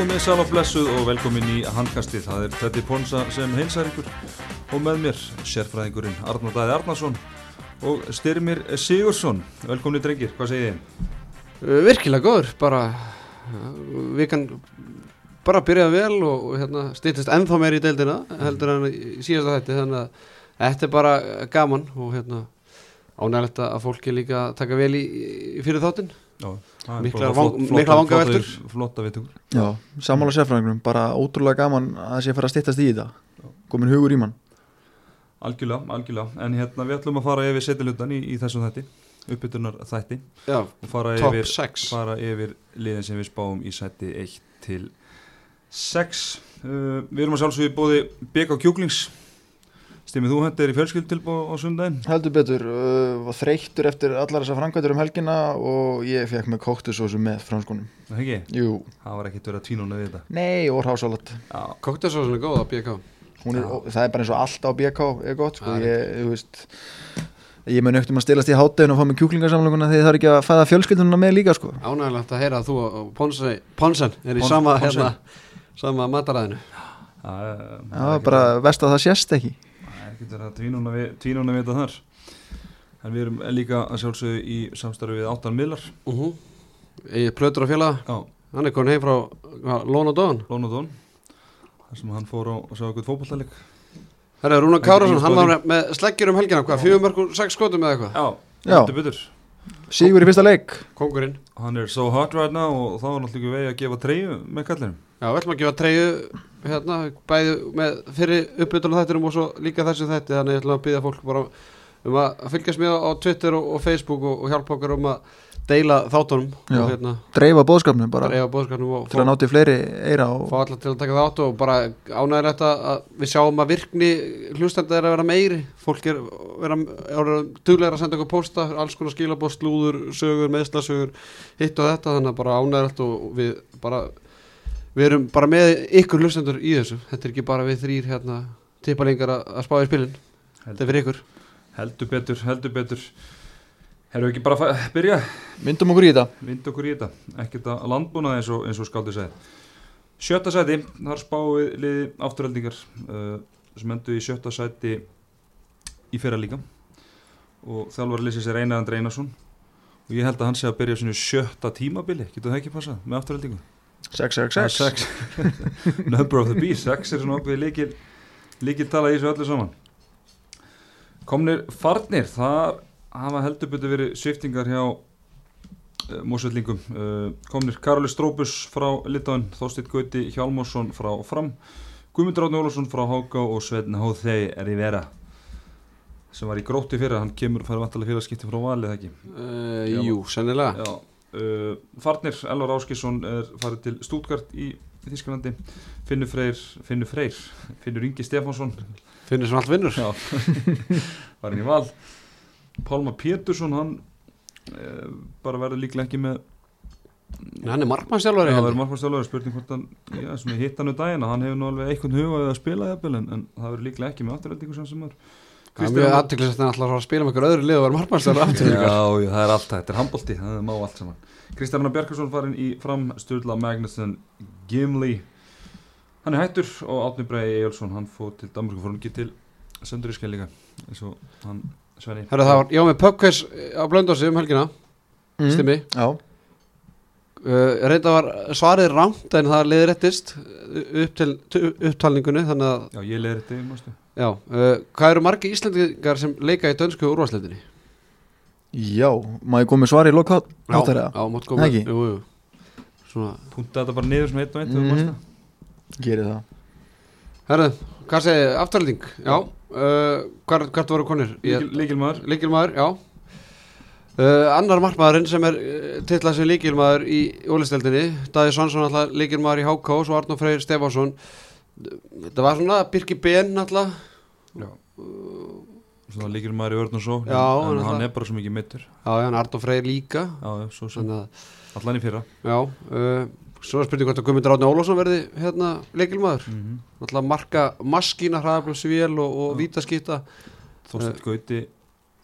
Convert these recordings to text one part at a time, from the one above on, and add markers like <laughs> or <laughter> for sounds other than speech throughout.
Komið sæl á blessuð og velkomin í handkastið. Það er Teddy Ponsa sem heilsar ykkur og með mér sérfræðingurinn Arnar Dæði Arnarsson og Styrmir Sigursson. Velkomin í drengir, hvað segir þið? Uh, Virkilega góður, bara uh, við kann bara byrjaði vel og, hérna, stýttist ennþá meir í deildina heldur en í síðasta þetta þannig að þetta er bara gaman og hérna ánægilegt að fólki líka taka vel í, í fyrir þáttinn Já, það Miklar bara vang- flott- miklar flottar- vangaveltur. flottar- Flotta viðtökur. Já, sammála sérfræðingunum, bara ótrúlega gaman að það sé að fara að styttast í þetta komin hugur í mann Algjörlega, algjörlega. En hérna við ætlum að fara yfir setjalutan í, í þessum þætti, uppbytunar þætti Já, og fara yfir, 6 fara yfir liðin sem við spáum í sæti 1 til 6. Uh, við erum að sjálfsögja bóði BK Kjúklings. Stimið þú hendur í fjölskyldtilbóð á sundaginn? Heldur betur, uh, var þreyttur eftir allar þessar framkvæmdur um helgina og ég fekk með kóktusósu með franskunum Það ekki? Jú, Það var ekkert verið að tvínuna við þetta. nei, og rásalat Já, Koktelsósun er góð að BK Hún er, ó, það er bara eins og allt á BK er gott, sko, er ég, þú veist ég mun um að stilast í háttegin og fá mig kjúklingarsamlinguna þegar það er ekki að fæða fjölskyldununa með líka, sko. Ánægilegt að heyra að þú og Ponsen, Ponsen er í Pons- sama, hérna, sama mataræðinu. Það er Það var bara vest að það sést ekki. er ekkert verið að tvínuna við, tvínuna við þetta þar. En við erum líka að sjálfsögja í samstarfi við áttan miðlar. uh -huh. Ég plötur félaga Já, Hann er komin heim frá hvað, Lón og Dón Lón og Dón. Þar sem hann fór á að sjá eitthvað fótballtælik. Herra, Rúna Ekki Kárasson, hann var með sleggjur um helgina, hvað, fjögur mörgur, sex skotum eða eitthvað Já, heldur betur. Sigur í fyrsta leik Kongurinn Hann er so hot right now og þá var náttúrulega ekki vegi að gefa treyju með kallinum. Já, við ætlum að gefa treyju hérna, bæði með fyrir uppbytula þættinum og svo líka þessu þætti þannig ég ætlum að byggja fólk bara um að fylgjast með á Twitter og, og Facebook og, og hjálpa okkur um að deila þáttunum Já. og hérna, dreifa bóðskapnum bara dreifa bóðskapnum og til að fá, náti fleiri eira og fá alla til að taka þátt og bara ánægilegt að að við sjáum að virkni hlustandi er að vera meiri fólk er vera, er duglegar að senda okkur pósta alls konar skilabóð, slúður, sögur, meðslasögur hitt og þetta, þannig að bara ánægilegt og við bara við erum bara með ykkur hlustendur í þessu þetta er ekki bara við þrýr hérna tippalingar að, að spá í spilin þetta er fyrir ykkur Heldur betur, heldur betur. Herru ekki bara að byrja? myndum okkur í þetta Vind okkur í þetta. Ekkert að landbúna eins og, eins og skáldi segi. Sjötta sæti, þar spáum við liði afturhaldingar uh, sem endur í sjötta sæti í fyrra líka og þjálfur liðsins er Einar Andri Einarsson og ég held að hann sé að byrja sinu sjötta tímabili, getur það ekki passað með afturhaldingu? 666 <laughs> Number of the beast, 6 er svona okkur líkil líkil tala í þessu öllu saman. Komnir farnir það hafa heldur betur verið sviftingar hjá uh, mósveldingum uh, Komnir Karoli Stróbus frá Litáin, Þorsteinn Gauti Hjálmarsson frá Fram Guðmundur Átni Ólafsson frá Háká og Sveinn Hóþei er í vera sem var í grótti fyrir, hann kemur færi vantalega félagskipti frá valið ekki? Uh. Jú, sennilega. Já, uh, Farnir, Elvar Áskisson er farið til Stútgart í Þísklandi Finnur Freyr, Finnur Freyr Finnur Ingi Stefánsson. Finnir sem allt vinnur. Var <laughs> hann í val. Pálma Pétursson hann uh, bara verður líklega ekki með En hann er markmannstjálfari það hérna. verður markmannstjálfur spurning hvort hann, já, svona hitt hann daginn að hann hefur nú alveg einhvern huga við að spila jafnvel, en, en það verður líklega ekki með afturöldingu sem sem er Það er mjög aðtöklis að hann ætlar að spila með einhver öðru lið og vera markmannstjálfari <laughs> aftur Já, já, það er allt það, þetta er handbólti, það er má allt saman. Kristján Bjarkarsson farin í fram Sturla Magnusson Gimli. Hann er hættur og Átni Brei Ejjálsson, hann fór til Danmarku fór hann ekki til Sönduríska líka eins og hann Svenni. Herra, það var, já með pubquiz á Blöndósi um helgina Mm. Stimmi. Já, uh, reynda var svarið rámt en það liði réttist upp til upptalningunni þannig að, Já, ég leir þetta, mástu já, uh, hvað eru margi Íslandingar sem leika í dönsku úrvarsleitinni? já, maður komið svar í loka áttar já, mátt koma ekki? jú, jú. Svona, Punta þetta bara niður svona eitt og eitt mm. Gerir það herra, hvað segir aftalning? Já, uh, hvert voru konir? Líkil, Líkilmaður Líkilmaður, já uh, Annar markmaðurinn sem er uh, titlað sem líkilmaður í ólisteldinni Daði Svansson alltaf líkilmaður í HK og Arnó Freyr Stefánsson Þetta var svona Birki Ben alltaf Já. Svona líkilmaður í vörn og svo Já, en, hann en er hann er bara svo mikið mittur Já, já, en Arnó Freyr líka. Allan í fyrra. Já uh, Svo er spurning hvort að Guðmundur Átni Ólafsson verði hérna líkilmaður mm -hmm. Alltaf marka maskína hraðablöfsvél og, og vítaskýta Þorsteinn Gauti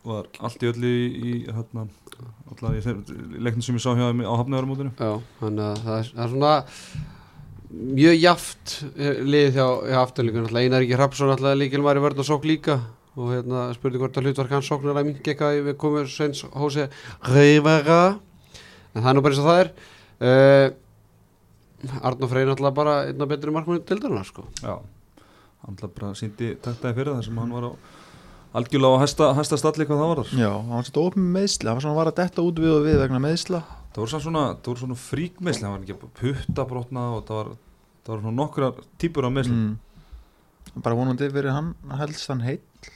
var allt í öllu í, í hérna, allar í leiknum sem ég sá hjá á hafnæðarmótinu Já, þannig að er, það er svona mjög jaft eh, lið hjá, hjá afturlíkun alltaf Einar Ríkir Hrapsson alltaf líkilmæri vörn og sók líka. Og hérna spurði hvort að hlutvark hans sóknar að mingi eitthvað við komum sveins hósi Reyvera en það er nú bara eins og það er. Uh, Arnó Freyr alltaf bara einna betri markmann til dæna sko. Já, hann alltaf bara síndi taktaði fyrir það sem hann var á algjörlega á hæsta, hæsta stalli hvað það var þar Já, hann var svolítið opið með meðsla hann var svona að vara að detta út við og við vegna meðsla Það voru svona, svona fríkmeisli, það var ekki að putta brotna og það var, það var svona nokkra típur af meisli mm. bara vonandi fyrir hann helst hann heitt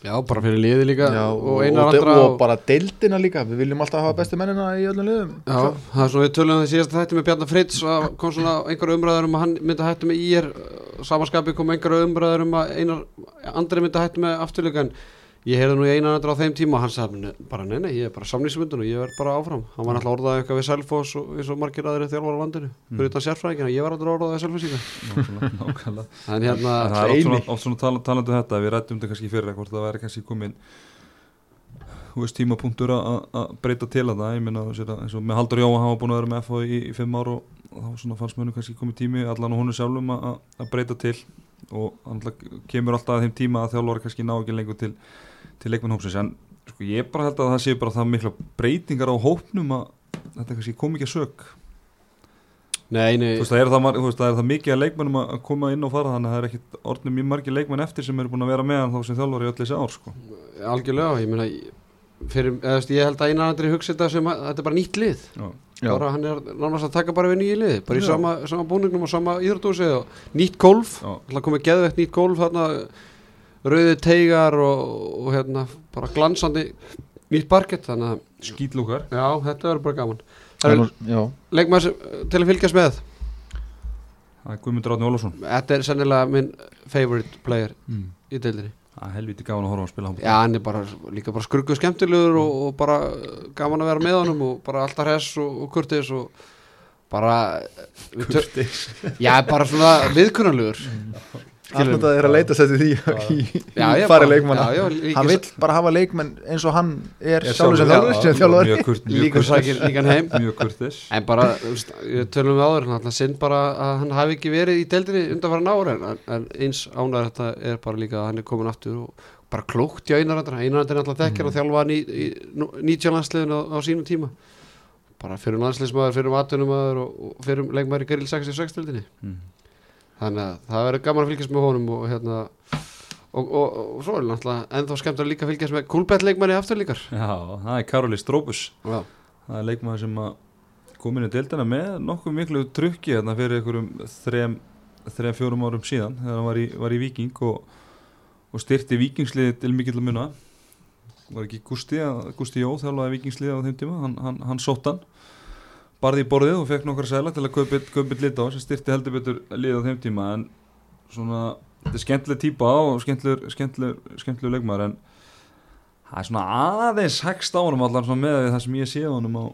Já, bara fyrir liði líka Já, og og, einar og, andra og bara deildina líka. Við viljum alltaf hafa bestu mennina í öllum liðum. Já, það er svona við tölum um það síðast þætti með Bjarnar Fritz að kom svona einhverju umræður um að hann myndi að hættu með ír samanskapi kom einhverju umræður um að einar andri myndi að hættu með afturleika en ég heyrði nú í einan andri á þeim tíma og hann sagði "Nei, bara nei nei, ég er bara samlýsmyndun og ég verð bara áfram. Hann var alltaf orðað eitthvað við Selfoss og eins og margir aðri þjálfar á landinu fyrir utan sérfræðingina, ég var alltaf orðað við <laughs> nákvæmlega. en hérna, það er oft svona, eini. oft svona tala, talandi um þetta, við rættum þetta kannski fyrir hvort það væri kannski komin þú veist tímapunktur að að breyta til að það, ég minna eins og með Haldur Jóa hann var búin að vera með FH í, í fimm ár og, þá svona fannst mönnu kannski komið tími allan og honu sjálfum að, breyta til. Og kemur alltaf að þeim tíma að þjálfari kannski ná ekki lengur til, til leikmennhópsins en sko, ég bara held að það sé bara það mikla breytingar á hópnum að þetta kannski kom ekki að sök. Nei, nei. Þú veist, það er það, það er það mikið að leikmennum að koma inn og fara þannig að það er ekkit orðnum mjög margir leikmenn eftir sem eru búin að vera með hann þá sem þjálfari í öll þessi ár sko. algjörlega, ég meina fyrir, eða, veist, ég held að einar andri hugsa þetta sem að þetta er bara nýtt lið. Já. Bara hann er nánast að taka bara við nýju liði bara í sama, sama búningnum og sama íðrúdósi og nýtt golf, alltaf komið geðveitt nýtt golf þarna rauði teigar og, og hérna bara glansandi nýtt parkett þannig að Skítlúkar já, þetta verður bara gaman. Sem- til að fylgjast með? Það er Guðmundur Átni Ólafsson. Þetta er sennilega minn favorite player mm. í deildinni. Það er helviti gaman að horfa að spila hann já, hann er bara líka bara skruggu skemmtilegur og, og bara gaman að vera með honum og bara alltaf hress og, og kurtis og bara tö- Kurtis Já, bara svona viðkunnarlegur alltaf það er að leita sér til því <laughs> fari bara- leikmanna. já, já, hann vill bara hafa leikmenn eins og hann er sjálfur sem þjálfur líka sækir líkan heim. En bara, tölum við áður Alltaf sinn bara að hann hafi ekki verið í deildinni undanfæra ára en, en eins ánæður þetta er bara líka að hann er komin aftur og bara klókt í einarandar einarandar er alltaf þekkjar og þjálfa hann í, í 19 landsliðin á, á sínum tíma. Bara fyrir landsliðsmaður, fyrir atvinnumæður og, fyrir leikmaður í Geril 66 deildinni mm. Þannig að það verður gaman að fylgjast með honum og hérna og, og, og svo er náttúrulega ennþá skemmt að líka fylgjast með kúlbett leikmanni aftur líkar. Já, það er Karoli Stróbus Já, Það er leikmaður sem að kom inn í deildina með nokkuð miklu trukki hérna fyrir einhverjum þrem, þrem fjórum árum síðan þegar hann var í, var í Viking og, og styrti Vikingsliði til mikill að muna. Var ekki Gusti, Gusti Jó þjálfaði Vikingsliði á þeim tíma? Hann, hann, hann sótt hann barði í borðið og fekk nokkra sæla til að kaupa lit á sem styrti heldur betur liðið á þeim tíma. En svona þetta er skemmtileg típa og skemmtilegur, skemmtilegur, skemmtilegur leikmaður en það er svona aðeins hægst á allan svona með við það sem ég sé á honum á,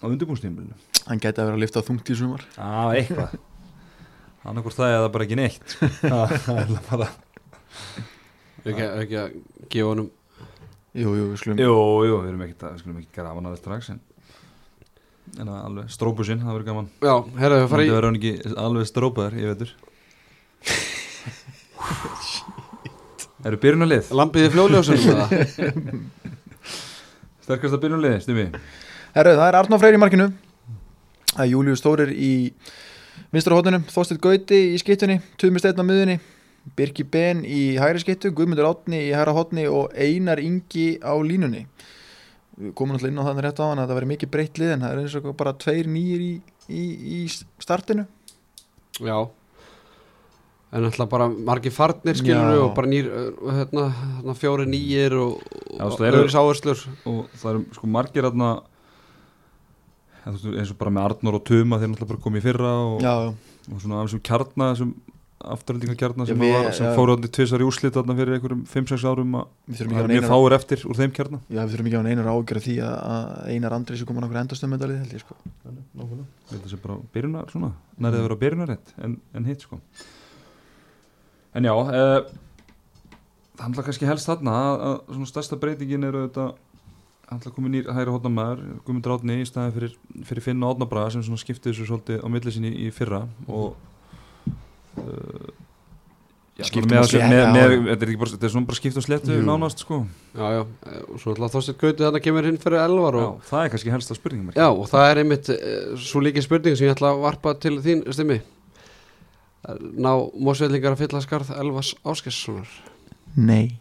á undirbúnstímbilinu hann gæti að vera að lifta þungt í sumar. Já, eitthvað. Annarkvort það er það bara ekki neitt. <laughs> Það er bara ekki, ekki að gefa honum jú, jú, við slum Jú, jú, við erum ekkert að, við skulum ekki grafa hann aðeins strax en, en alveg strópusinn, það verður gaman. Já, herra, Það verður hann ekki alveg strópaður, ég veitur <laughs> Eru byrjunarlið? lampiði fljóðljósunum eða? <laughs> Sterkasta byrjunarlið, stumi Herru, það er Arnó Freyr í markinu. Það er Július Stórir í vinstra hóttunum, Þorsteinn Gauti í skittunni Tumi Steinn á miðunni Birki Ben í hægri skittu, Guðmundur Átni í hægra hótni og Einar Ingi á línunni Við komum náttúrulega inn á þannig rétt á hann að það verið mikið breytt lið en það er eins og bara tveir nýjir í, í, í startinu. Já. En alltaf bara margir farnir skilur Já. og bara nýr uh, hérna, hérna, fjóri nýjir og, Já, og öðru sáherslur og það eru sko margir aðna eins og bara með Arnór og Tuma þeir náttúrulega bara komið í fyrra og, Já, og svona af þessum kjarna þessum afturhendinga kjarna sem, við- var, sem já. fóru átni tvisar í úrslit þarna fyrir einhverjum 5-6 árum að það er mjög fáir eftir úr þeim kjarna. Já, við þurfum ekki að hafa einar ágjör því að, Einar Andri sé komin okkur endastömmendalið held ég sko. Held að sé bara byrjunar svona. Nærið að vera byrjunarrétt en, en hitt sko. En já uh, það handla kannski helst þarna að, að svona stærsta breytingin eru þetta alltaf komin í hægri hóttamæður Guðmundur Átni í staðin fyrir, fyrir Finn og Átnabraga sem svona skiptið þessu svolítið á milli sinni í fyrra. Og já, Skiptum með, já. með, þetta er ekki bara, þetta er svona bara skipt og sléttu Jú. nánast sko. Já, já, eh, og svo ætla Þorsteinn Gauti þannig kemur inn fyrir Elvar það er kannski helsta spurningum já, og það er einmitt eh, svo líki spurning sem ég ætla að varpa til þín stimmi. Ná mósveitlingar að fylla skarð Elvars Áskessonar Nei.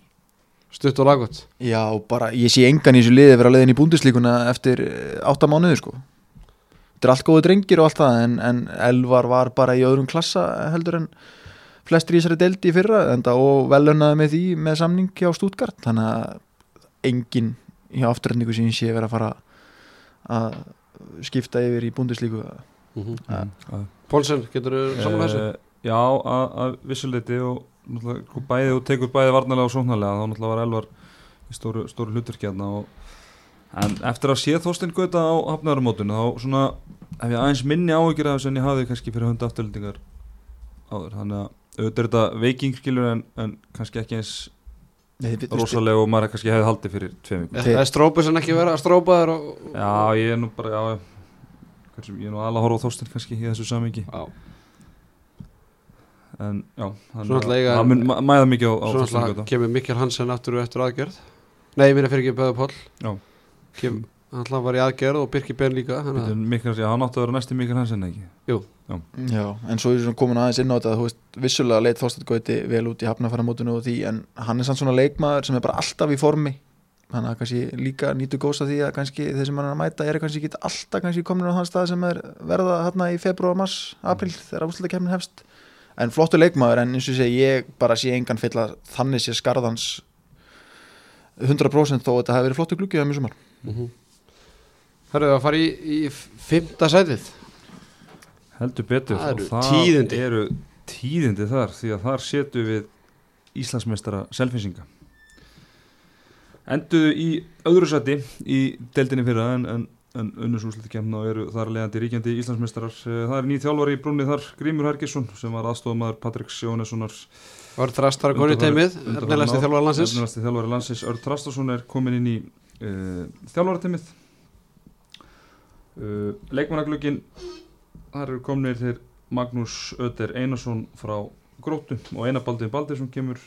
Stutt og lagot Já, bara ég sé engan í þessu liði vera leiðin í búndislíkuna eftir eh, átta mánuði sko Þetta er allt góðu drengir og allt það en, en Elvar var bara í öðrum klassa heldur en flestir í þessari deldi í fyrra enda, og velunnaði með því með samning hjá Stútgart þannig að engin hjá afturhendingu sem ég sé vera að fara að skipta yfir í búndislíku mm -hmm. Ja. mm. Pólsen, getur þú saman þessu? Eh, Já, að, að vissuleiti og náttúrulega sko, bæði og tekur bæði varnarlega og sóknarlega þá náttúrulega var Elvar í stóru, stóru hlutverki hérna og en eftir að sé Þorstein Gauta á hafnaðarmótinu þá svona hef ég aðeins minni áhyggjur af þessu en ég hafði kannski fyrir hönda afturlendingar áður. Þannig að auðvitað er þetta veiking skilur en, en kannski ekki eins rosalega og maður kannski hefði haldið fyrir tveim vikum. Það er strópið sem ekki vera að strópa þér og... Já, ég er nú bara, já ég er nú alveg að horfa á Þorstein kannski í þessu samingi Já, en já, það mæða mikið á, á svo náttúrulega kemur Mikkel Hansen aftur og eftir aðgerð. Nei, ég minna fyrir ekki Böða Kem, Hann að var í aðgerð og Birki Ben líka að- Mikkel, já, hann átti að vera næsti Mikkel Hansen ekki? Já, en svo er svona komin aðeins inn á þetta þú veist, vissulega leit Þorsteinn Gauti vel út í hafnafæramótinu og því en hann er samt svona leikmaður sem er bara alltaf í formi. Þannig að kannski líka nýtu góðs að því að kannski þeir sem hann er að mæta eru kannski ekki alltaf kannski komin á þann stað sem er verða hérna í februar, mars, april þegar úrslutakefnin hefst. En flottu leikmaður en eins og segi ég bara sé engan fylla þannig sé skarðans 100% þó að þetta hefði verið flottu gluggi á mjög sumar Mhm. Hörðu að fara í, í fymta sætið. Heldur betur Það eru tíðindi. eru tíðindi þar því að þar setu við Íslandsmeistara selfinsinga enduðu í öðru seti í deildinni fyrra en, en, en unnus úrslutakefna og eru þar leiðandi ríkjandi Íslandsmeistarar. Eh, það er nýð þjálfari í brúnni þar Grímur Hergesson sem var aðstofamaður Patrik Sjónessonar Var þrastar að koni teimið Efnilegasti þjálfari landsins. Örn Trastarsson er komin inn í uh, þjálfarateimið uh, Leikmannaglögin þar eru kominir þeir Magnús Öder Einarsson frá Gróttu og Einar Baldur Baldursson kemur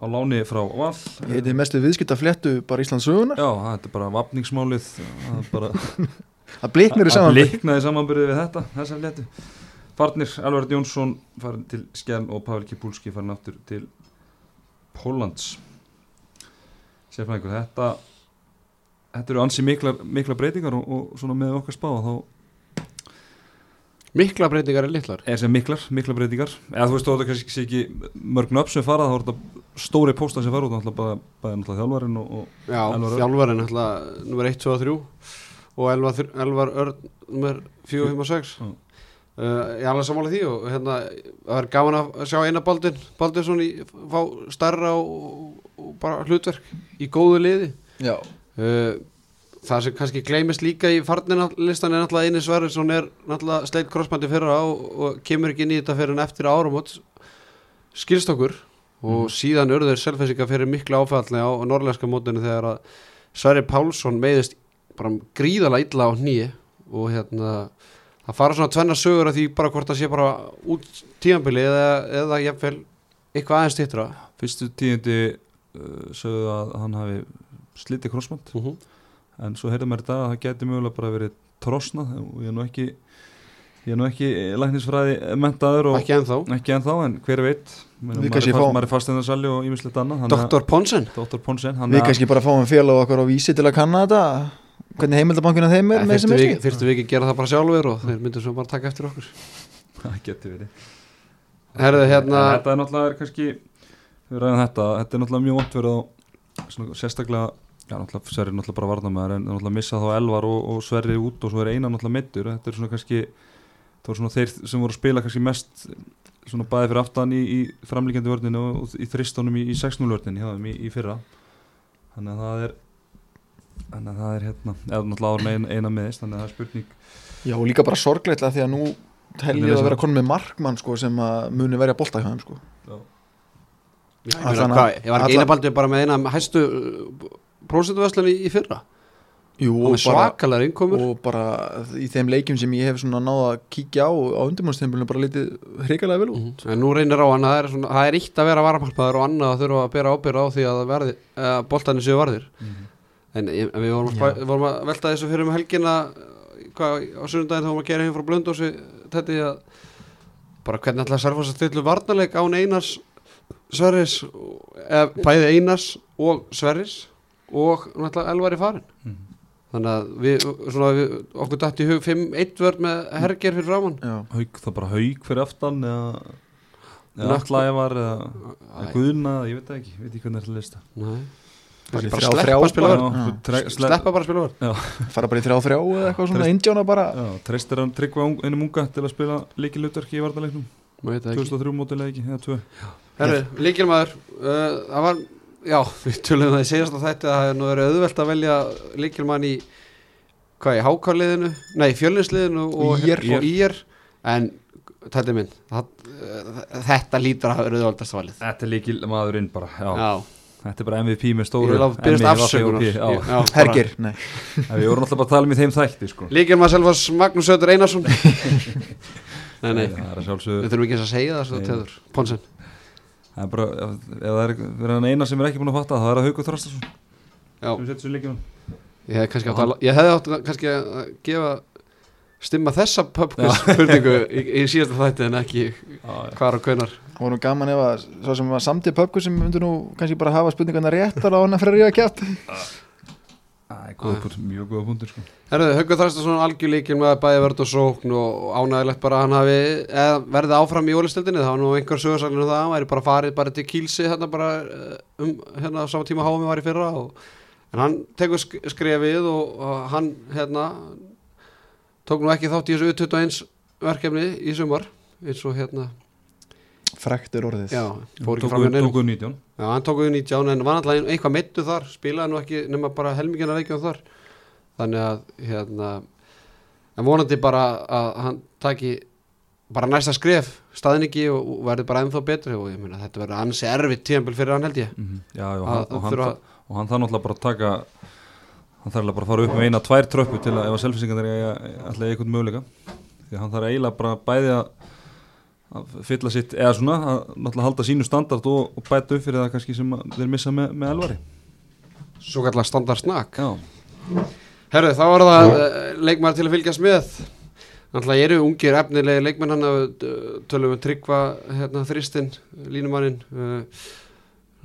á láni frá Val. Ég heiti mestu viðskipta fléttu bara Íslands sögunar Já, þetta er bara vapningsmálið það er bara <laughs> það bliknaði samanbyrði við þetta þessar letu Farnir, Elvar Jónsson farin til Skjern og Pavel Kipulski farin aftur til Póllands. Sérfræðingur, þetta þetta eru ansi mikla, mikla breytingar og, og svona með okkar spá þá Mikla breytingar er litlar. Er sem miklar, mikla breytingar. Eða þú veist þú þetta kannski sé ekki mörg nöfn sem fara þá er þetta stóri póstar sem fara út náttúrulega bara, bara náttúrulega þjálfarinn og, og Já, ætla Númer 1, 2 og 3 Og Elvar, Þr- Elvar Örn Númer 4, 5 og 6 Já. uh, Ég er alveg sammála því og hérna Það er gaman að sjá eina Baldin Baldinsson í fá starra og, og bara hlutverk í góðu liði. Já, Það sem kannski gleymist líka í farninalistan er náttúrulega eini Sverrisson er náttúrulega sleitt krossbandi fyrra og, og kemur ekki inn í þetta fyrir en eftir áramót. Skilst okkur og síðan urður selfessinga fyrir mikla áfæðalni á, á norrlæska mótinu þegar að Sverri Pálsson meiðist bara gríðala illa á nýi og hérna það fara svona tvenna sögur að því bara hvort það sé bara út tímanbili eða, eða jafnvel eitthvað aðeins stýttra fyrstu tíðindi uh, sögðu að hann hafi slitið krossmand uh -huh. en svo heyrðum mér þetta að það geti mögulega bara verið trosnað. Og ég er nú ekki ég er nú ekki læknisfræði mentaður og ekki ennþá. ekki ennþá en hver veit. Við maður, kannski er fáum- Dr. Ponsen. Dr. Ponsen hann við kannski bara fáum félag okkar á vísi til að kanna þetta. Hvernig heimildabankina þeim er þurftu við, við ekki að gera það bara sjálfur og þeir myndu svo bara taka eftir okkur. <laughs> Það getur verið. Herðu hérna þetta er náttúrulega er kannski við ræðum þetta, þetta er náttúrulega mjög vont verið á svona, sérstaklega já, náttúrulega Sverri er náttúrulega bara varnamæður en náttúrulega missa þá Elvar og, og Sverri út og svo er eina náttúrulega meittur þetta er svona kannski það voru svona þeir sem voru að spila kannski mest svona bæði fyrir aftan í, í framlíkjandi vörninu og, og í þristónum í, í 6-0 vörninu hjá þeim í, í fyrra þannig að það er þannig að það er hérna eða náttúrulega ára eina, eina meðist þannig að það er spurning Já, og líka bara sorgleitt að því að nú lesa að vera það? konum með markmann sko, sem að muni verja þeim sko. Ég meina, að- hvað, ég var ekki einabaldur bara með eina hæstu uh, prósentuverslun í, í fyrra? Jú, og svakalega innkomur. og bara í þeim leikjum sem ég hef náða að kíkja á á undirbúinstempilinu bara litið hrikalega vel út. Mhm. en nú reynir á hann að það er, eitt að vera varamarkmaður og annað að þurfa að bera ábyrða á því að verði, uh, boltanir séu varðir. En ég, en við vorum, að spæ- vorum að velta þessu fyrir um helgina hvað, á sunnudaginn þá vorum að gera heim frá Blöndósi að bara hvernig ætlaði Sarfors að stilla varnarleik án Einars Sverris eða bæði Einars og Sverris og náttúrulega Elvar í farin Mhm. þannig að við, svona, við okkur dætt í hug 5-1 vörð með herger fyrir framann Já, Hauk, það bara haug fyrir aftan eða allævar eða, eða guðna, ég veit það ekki, veit ekki hvernig það er að lista. Nei. Bara í bara sleppa þrjá spila bara. sleppa bara spila vörð <laughs> fara bara í þrjá þrjá eða eitthvað svona indjána bara. Treystir hann tryggva einum unga til að spila í Maður veit það ekki? 2003 mótilega ekki, eða 2 Herru, líkilmaður uh, það var, já, <laughs> við tölum um það í segjast á þetta að það er nú verið auðvelt að velja líkilmann í hvað, í hákáliðinu, nei, fjölinsliðinu og ÍR. og ír. En, þetta er minn það, uh, þetta lítur að hafa verið auðveldast valið. Þetta er líkil maðurinn bara, já, já, þetta er bara MVP með ég stóru vil að byrjast afsökunar. Hergir, nei. Við vorum alltaf bara að tala um í þeim þætti sko. líkilmaður selvas Magnús Söður Einarsson. <laughs> Nei, nei, Það er að við þurfum ekki að segja það Nei. Ponsen Það er bara, ef, það er verið hann eina sem er ekki búin að fatta það er að Haukur Þrastarsson já, sem setur sér leikjum ég hefði kannski átt að, ég hefði átt að kannski að gefa stimma þessa pubquiz spurningu í, í síðasta þætti en ekki hvar og Það var nú gaman ef að svo sem var samtið pöpku sem myndur nú kannski bara hafa spurningarna réttar á hann að fyrir að kjátt Það er góð, Ah. punktur, mjög góða punktur sko. Herðu, Haukur Þræstason algjör líkil með bæði verð og sókn og ánægilegt bara að hann hafi eða verði áfram í ólistildinni það var nú einhver sögursagnir um það, hann væri bara farið bara til Kílsi hérna bara eh, um hérna sama tíma háum við var í fyrra og, en hann tekur sk skrefið og, hann hérna tók nú ekki þátt í þessu 21 verkefni í sumar eins og hérna, Fræktur orðið. Já, fór ekki fram hjá neinum. Tókuð 19 Já, hann tók við 19 en var alltaf eitthvað meittu þar spilaði nú ekki nema bara helmingina leikjum þar. Þannig að hérna en vonandi bara að hann taki bara næsta skref staðningi og, og verði bara ennþá betri og ég meina þetta verður ansi erfitt tíðanbíl fyrir hann held ég. Mhm. Já, já, og að, hann, að og, hann, þurfa og hann þarf náttúrulega bara að taka hann þarf alveg bara að fara upp með eina, tvær tröppu til að ef að selfisingar er alltaf eitthvað möguleika. Því að hann þarf eiginlega bara bæði að að fylla sitt, eða svona að náttúrulega halda sínu standard og, og bæta upp fyrir það kannski sem að þeir missa með, með elvari. Svo kallar standard snakk Já, Herru, þá var það uh, leikmaður til að fylgjast með. Náttúrulega eru ungir efnilegi leikmenn hann að tölum við tryggva hérna, þristinn, línumannin uh,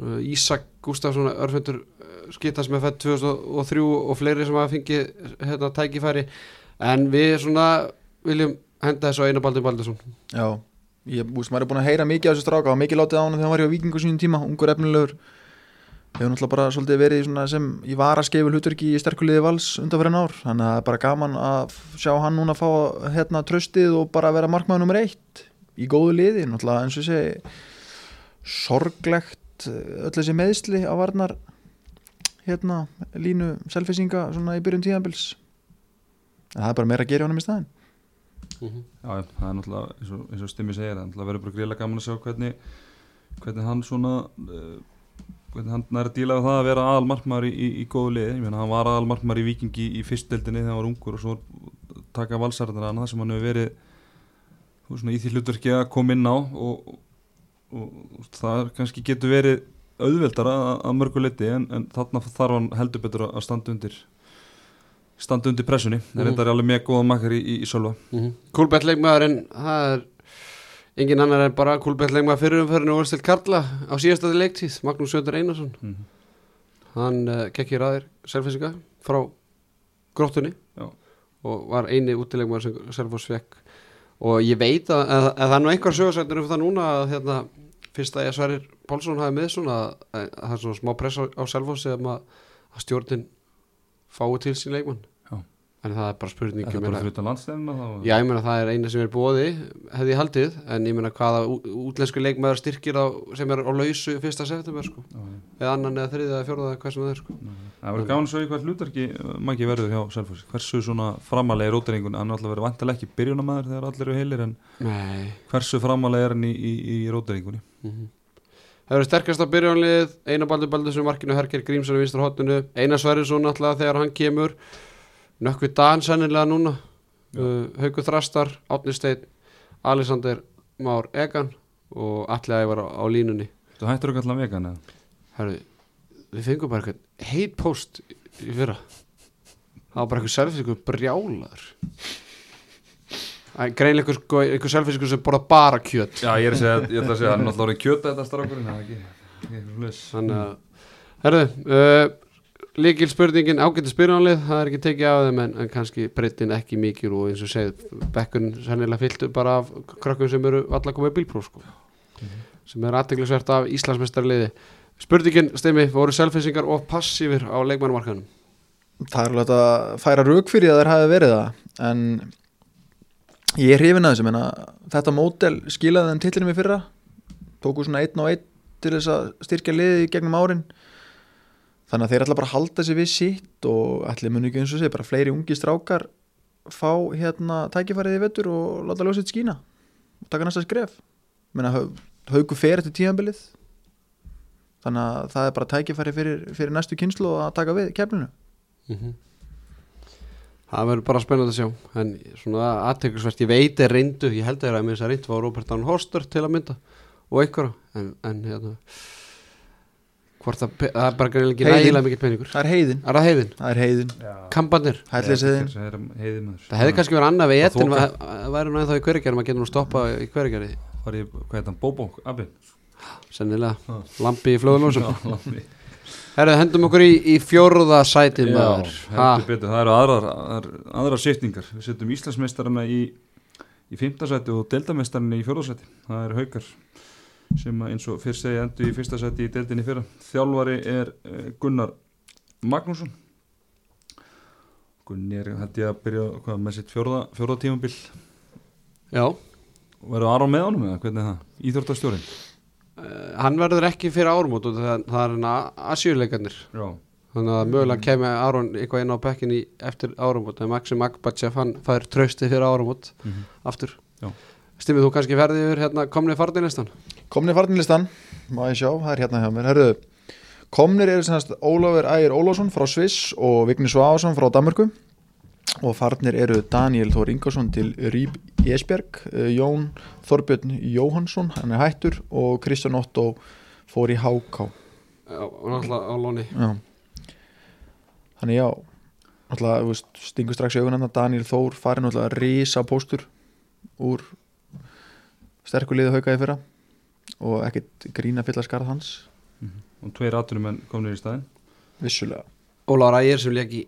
uh, Ísak Gustafsson örfendur uh, skiptast með fætt 2003 og fleiri sem hafa fengið hérna, tækifæri. En við svona viljum henda þessu á eina Baldur Baldursson. Já, ég búist, maður er búin að heyra mikið af þessu stráka og mikið látið á hann þegar hann var hjá Víkingu sínum tíma, ungur efnilegur. Hefur náttúrulega bara svolítið verið sem í varaskeifu hlutverki í sterkuliði vals undanferðin ár, þannig að það er bara gaman að sjá hann núna fá hérna tröstið og bara vera markmaður nummer eitt í góðu liði, náttúrulega eins og ég segi sorglegt eh, öll þessi meðsli á varnar hérna línu selfisinga svona í byrjun tíðanbils það er bara meira að gera honum í staðin já, já, það er náttúrulega eins og, og Stimmi segir, það er verður bara gríðlega gaman að sjá hvernig hvernig hann svona uh, hvernig hann er að díla það að vera aðal markmaður í, í, í góðu liði, ég meina hann var aðal markmaður í Vikingi í fyrstdeldinni þegar hann var ungur og svo taka valsarðina hann það sem hann hefur verið svona, í því hlutverki að koma inn á og, og, og það kannski getur verið auðveldara að, að mörgu liti en, en þarna þarf hann heldur betur að standa undir standa undir pressunni, mm Mhm. þetta er alveg mjög góða makkar í, í, í Sölva mm -hmm. Kúlbett leikmaðurinn, það er engin annar en bara Kúlbett leikmaður fyrirumferðinu og Orstild Karla á síðastæði leiktíð, Magnús Söndur Einarsson mm hann uh, gekk í ræðir selfisinga frá gróttunni Já. og var eini útilegmaður sem Selfoss fekk og ég veit að, að, að það er nú einhver sögursættur um það núna að hérna, fyrst að ég Sverrir Pálsson hafi með svona að, að, að það er svona smá press á, á Selfoss sem að, að stjórnin fái til sín leikmann. En það er bara spurning er þá Já, ég meina það er eina sem er bóði hefði haldið, en ég meina hvaða útlensku leikmaður styrkir á, sem er á lausu fyrsta september sko. Eða annan eða þriðið eða fjórða eða hvað sem það er sko. Það verður gaman að í hvað hlutarki Maggi verður hjá Selfossi. Hversu svona framalega er róteringun hann er alltaf verið vantilega ekki byrjunamæður þegar allir eru heilir en Nei. hversu framalega er hann í, í, í róteringunni mm Það eru sterkast að byrjanlið, Einar Baldur Baldursson markinu, Herger Grímsson í vinstra hotninu, Einar Sverrisson alltaf þegar hann kemur, Nökkvi Dan sennilega núna, uh, Haukur Þrastar, Átni Steinn, Alexander Már Egan og Alli Ævar á, á línunni. Þú hættur ekki allan vegan eða? Herru, við fengum bara eitthvað heit post í fyrra. Það var bara eitthvað selfisingur brjálaður. Æ, Greinlega einhver, sko, selfisingur sem borða bara kjöt. Já, ég er að segja, ég ætla að segja, hann er náttúrulega orðið þetta það er ekki, ekki hlulis. Þannig að, herru, uh, líkil spurningin ágætti spyrjanlið, það er ekki tekið af þeim en, en kannski breytin ekki mikil og eins og segið, bekkun sennilega fylltu bara af krökkum sem eru alla komið bílpróf sko, sem er aðteglisvert af Íslandsmeistarliði. Spurningin, Steimi, voru selfisingar of passífir á leikmannumarkanum? Það er alveg að færa rauk fyrir að þeir hafi verið það en ég er hrifin að þessu menna, þetta mótel skilaði þeim titlinum í fyrra. Tóku svona einn og einn til þess að styrkja liði gegnum árin. Þannig að þeir ætla bara að halda sig við sitt og ætli muni ekki eins og sé bara fleiri ungi strákar fá hérna tækifærið í vettur og láta ljósið skína og taka næsta skref. Menna haugu fer eftir tíðanbilið þannig að það er bara tækifæri fyrir, fyrir næstu kynslu að taka við keflinu Mm Það verður bara spennandi að sjá. En svona aðteklisvert, ég veit er reyndu ég held að það er að þess að reyndu var Robert Down Hoster til að mynda og einhverja. En, en hérna hvort það, það er bara greinlega ekki Heiðin. nægilega mikið peningur. Það er heiðin, Er það heiðin? það er heiðin. Kampanir? Hælliseiðin Heiði maður. Það hefði kannski verið annað við etin þoka. það væri nú ennþá í hverjargerð maður getur nú stoppa í hverjargerði Var ég, hvað heit hann, Bóbó, Abbi? sennilega, lampi í flöðulósum Herðu, hendum okkur í, í fjórða sætið Já, heldur betur, það eru aðrar, aðrar, aðrar sýtningar. Við setjum Íslandsmeistarana í, í fimmtasæti og deildamestarana í fjórðasæti. Það eru haukar sem eins og fyrst segja endur í fyrsta sæti í deildinni í fyrra. Þjálfari er eh, Gunnar Magnússon. Gunni er ég að byrja hvað, með sitt fjórða, fjórða tímabil. Já, Verður Aron með honum eða hvernig er það? Íþórtastjórin? Uh, hann verður ekki fyrir árumót og það, það er hérna asjúleikarnir Já. þannig að mögulega kemur Aron eitthvað inn á bekkinni eftir árumót en Maxim Akbachev hann fær trösti fyrir árumót Mm aftur. Já. Stimmið þú kannski ferði yfir hérna komni farnilistan? Komnir farnilistan, má ég sjá, það er hérna hjá mér. Herðu, komnir eru semast Ólafur Ægir Ólafsson frá Sviss og Vigni Sváðsson frá Danmörku og farnir eru Daniel Þór Ingarsson til Rýb Esbjerg eh, Jón Þorbjörn Jóhansson hann er hættur og Kristján Otto fór í Háká. Og náttúrulega á lóni. Já. Þannig já Náttúrulega, stingur strax í augun hann Daniel Þór farið náttúrulega risa póstur úr sterkur liðu hauka í fyrra og ekkert grína fylla skarð hans Og tveir aðtunum en komnir í staðinn. vissulega. Ólaur Ægir sem leik í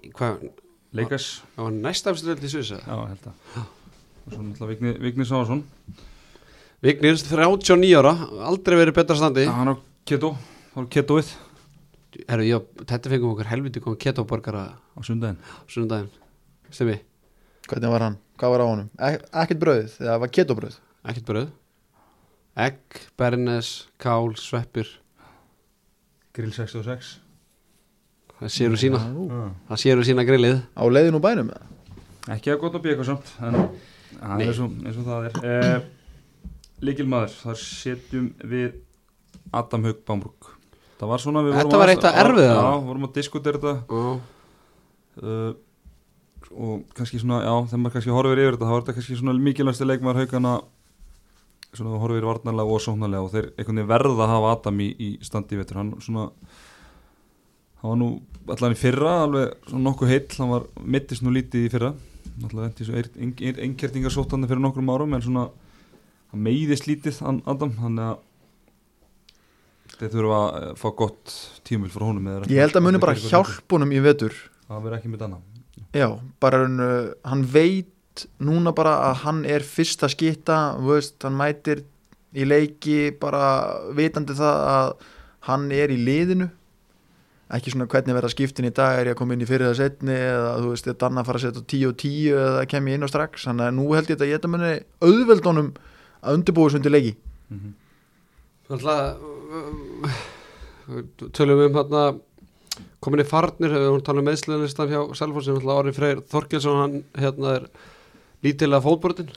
hvað, Leikas. á næsta afstöld í Suðsa Já, held að. Og svo náttúrulega Vigni, Vigni Sávarsson. Vignir 39 ára, aldrei verið betra standi Já, hann á keto, þá er ketoið Herru, ég, þetta fengum okkur helviti kom ketoborgara á sundaginn. sunnudaginn Stimmi, Hvernig var hann? Hvað var á honum? Ek ekkert brauð, það var ketobrauð ekkert bröð Egg, bernes, kál, sveppir Grill 66. Það séu sína, Já. það séu sína grillið Á leiðin úr bænum eða? Ekki að gott að eitthvað samt, en það er eins og, eins og það er. Eh, Líkilmaður, þar setjum við Adam Haug Bambrúk. Það var svona, við Þetta vorum var af erfiða. Já, vorum að diskutera þetta Já, uh, og kannski svona, já, þegar maður kannski horfir yfir þetta, þá er þetta kannski svona mikilvægsti leikmaður haugana svona þú horfir varnarlega og sóknarlega og þeir verða að hafa Adam í, í standi í vetur, hann svona hann var nú allan í fyrra alveg nokkuð heill, hann var mittist nú lítið í fyrra. Allavega endi svo einkertingar sóttandi fyrir nokkrum árum en svona hann meiðist lítið hann, Adam, hann er að þeir þurfa að eh, fá gott tímul frá honum Ég held að muni bara hjálp honum í vetur. Það verður ekki með annað. Já, bara hann, uh, hann veit núna bara að hann er fyrsta skitta, þú veist, hann mætir í leiki bara vitandi það að hann er í liðinu ekki svona hvernig verða skiptin í dag er ég að koma inn í fyrir það setni eða þú veist, Dan að fara að setja 10 og 10 eða kem ég inn á strax, þannig að nú held ég að ég þetta muni auðveldunum að undirbúa sundi leiki. Mm -hmm. Alltaf tölum við um hérna komin í farnir, við hún tala um meðsliðlistan hjá Selfossin, alltaf Orri Freyr Þorkelsson hann hérna er lítilega fótbortin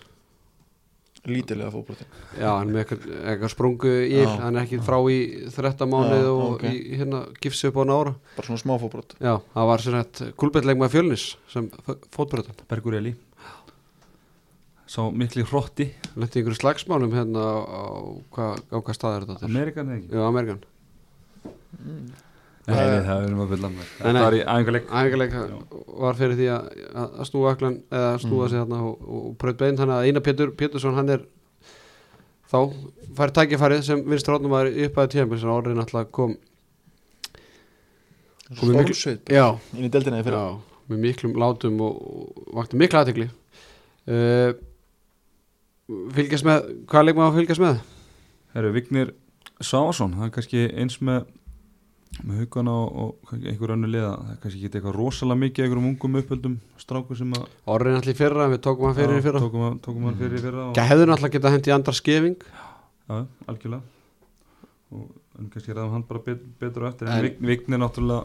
lítilega fótbroti Já, hann er með eitthvað, sprungu íl Já. Hann er ekki frá í 13 mánuð Já, og ok. í, hérna gifsi upp á nára bara svona smá fótbrot Já, það var sér hætt kulbetleik með fjölnis sem fótbröðan Bergur Eli Sá mikli hrotti Letti ykkur slagsmálum hérna á, á, hvað, á hvað stað er þetta? til? Amerikan eða ekki? Já, Amerikan Nei, nei, það erum að byrja Nei, Það var í æfingarleik. Æfingarleik var fyrir því að, að snúa öklan eða snúa sig þarna og, og pröð bein. Þannig að Einar Pétur Pétursson hann er þá fær tækifærið sem vinstur hóttum var upp að tíðanbils og orðin alltaf kom Komið miklu- Stormsveit já, inn í deildina í fyrra. Já, með miklum látum og, og vakti mikla aðtekli uh, fylgjast með hvað leik maður að fylgjast með? Herru, Vignir Sávason Það er kannski eins með með hugana og, einhver önnu liða það er kannski ekki eitthvað rosalega mikið einhverjum ungum uppöldum stráku sem að Orðin allir í fyrra, við tókum hann fyrir í fyrra. tókum hann, tókum hann fyrir í fyrra og, Það hefður náttúrulega getað hendi andra skefing. Já, algjörlega. Og en kannski ræðum hann bara bet, betur eftir en, En- en Vign, Vign er náttúrulega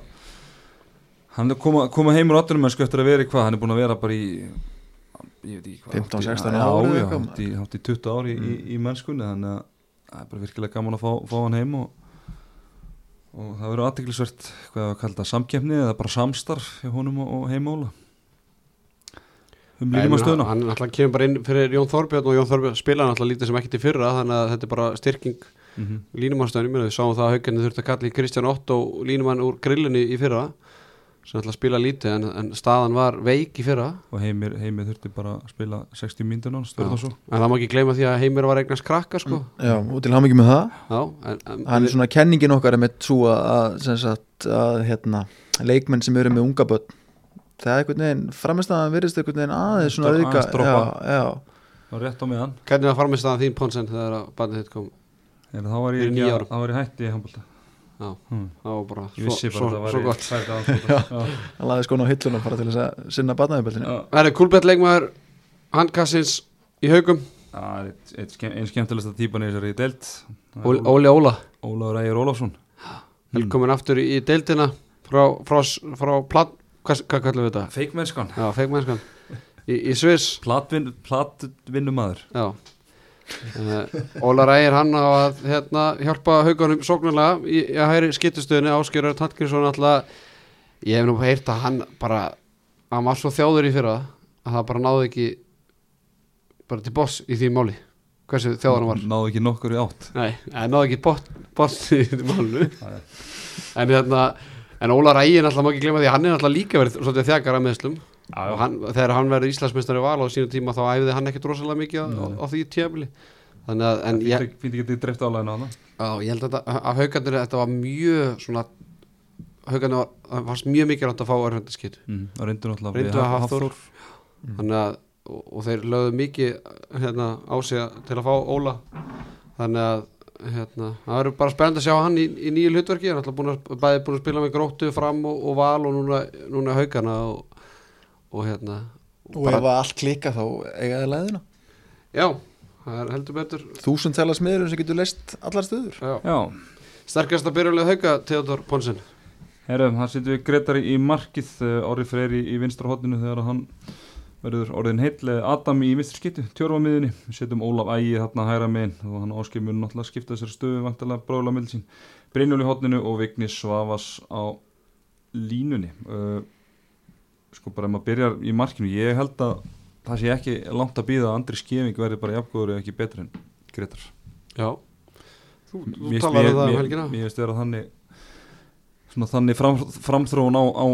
hann er koma, koma heimur áttunum en eftir að vera í hvað, hann er búin að vera bara í ég veit ekki hvað 15, hátt í- 16 já, ár eða já, eitthvað, hátt í, hátt í 20 ári í, í, í mennskunni þannig að það er bara virkilega gaman að fá, fá hann heim og, og það verður aðteklisvert hvað að kalla það samkeppni eða bara samstarf hjá honum og, heimóla um línum á stöðuna. Hann náttúrulega kemur bara inn fyrir Jón Þorbjörn og Jón Þorbjörn spila náttúrulega lítið sem ekki til fyrra þannig að þetta er bara styrking mm -hmm. línumannsstöðunum við sáum það að haugarnir þurfti að kalla í Kristján Otto línumann úr grillinni í fyrra sem náttúrulega spila lítið en, en staðan var veik í fyrra. Og heimir, heimir þurfti bara að spila 60 mínútur náttúrulega, stjórna svo? En það má ekki gleyma því að Heimir var eignast krakka sko. já, og til hamingi með það. Já, en, en, hann er svona kenningin okkar með svo að, sem sagt, að hérna, leikmenn sem eru með unga börn það er einhvern veginn, framistæðan virðist einhvern veginn aðeins svona auka og rétt á meðan. Hvernig var farmist það þín Ponsen þegar að barnið þitt kom? Þá var ekki, þá var ég hætti í handbólta Já. hmm. það var bara Ég vissi bara svo, að það var svo í <laughs> hann laði skona á hilluna bara til þess að sinna barnaðuböldinu Það er kulbett leikmaður handkassins í haugum. Það er einn skemmtilegsta típan í þessari Það er Óli, Óla. Ólafur Ægir Ólafsson. Velkomin aftur í, deildina frá, frá, frá plat, hvað, hvað kallum við þetta? Feikmennskan. Já, feikmennskan. Í, í Sviss. Platvin, Platvinnumæður Já Ólar Ægir hann á að hérna, hjálpa haugunum sóknarlega í, að hæri skittustöðinni Áskjörður Tantkinsson alltaf ég hef nú heyrt að hann bara hann var svo þjáður í fyrra að það bara náði ekki bara til boss í því máli. Hversu þjáður hann var. Náðu ekki nokkur í átt. Nei, náði ekki boss, boss í því <laughs> Nei. en hérna en Ólar Ægir alltaf má ekki glemma því hann er alltaf líka verið þjakar að meðslum og hann, þegar hann verður Íslandsmeistari val á sínum tíma þá æfði hann ekkert rosalega mikið á, á, því tíabili þannig að en ég, Fýndi ekki dreift álæðina á það á, ég held að, að haugandir þetta var mjög svona haugandir var, varst mjög mikið rátt að fá örfendaskitt mm. Og reyndu að Hafþór. Hafþór. þannig að og, og þeir lögðu mikið hérna, á sig til að fá Óla þannig að hérna, það verður bara spennandi að sjá hann í, í nýju hlutverki hann er alltaf búin að, búin að spila með gróttu fram og, og val og núna, núna haugana og, og hérna og ef að allt klika þá eiga það leiðina já, það er heldur betur. Þúsund tala smiður sem getur leist allar stöður. Já. Já, sterkast að byrjulega hauga Theodor Ponsen herrum, það setjum við Gretari í markið uh, Orri Freyri í vinstra hotninu þegar hann verður orðin heill eh, Adam í vinstri skipti, tjörfa miðinni við setjum Ólaf Ægi þarna hæra megin og hann áskipur náttúrulega skipta þessar stöðu vantarlega bróðla mild sín. Brynjól í hotninu og Vigni Svavas á línunni. Uh, sko bara ef maður byrjar í markinu ég held að það sé ekki langt að býða að Andri Skeving verði bara jafngóður eða ekki betur en Gretar já. Þú, þú Mér talar um það um helgina. mér finnst vera þannig svona þannig fram, framþróun á, á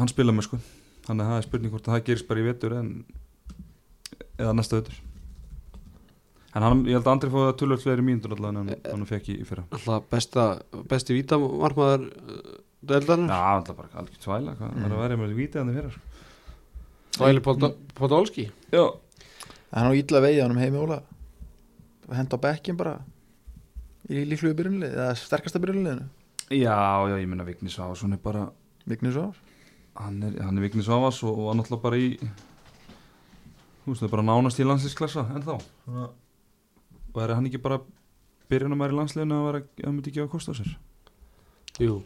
hann spila með sko. Þannig að það er spurning hvort að það gerist bara í vetur en eða næsta vetur. En hann, ég held að Andri fóði að tölvöld fleiri mínútur allavega en hann, hann fekk í, í fyrra. Alltaf besta, besti vítamarmaður deildarinn Já, alltaf bara alveg tvæla hvað mm. er að vera með vítið hann í fyrra sko. Svæli Podolski? Já, hann á illa vegið hann um heimi Óla. Henda á bekkin bara í líklugu byrjunlið eða sterkasta byrjunliðinu já, já, ég minna Vigni Svavarsson er bara Vigni Svar hann er, hann er Vigni Svavas og, hann alltaf bara í þú veist það er bara nánast í landslýsklassa en þá og er hann ekki bara byrjunum í landsliðinu að vera að myndi ekki að kosta á sér? Jú,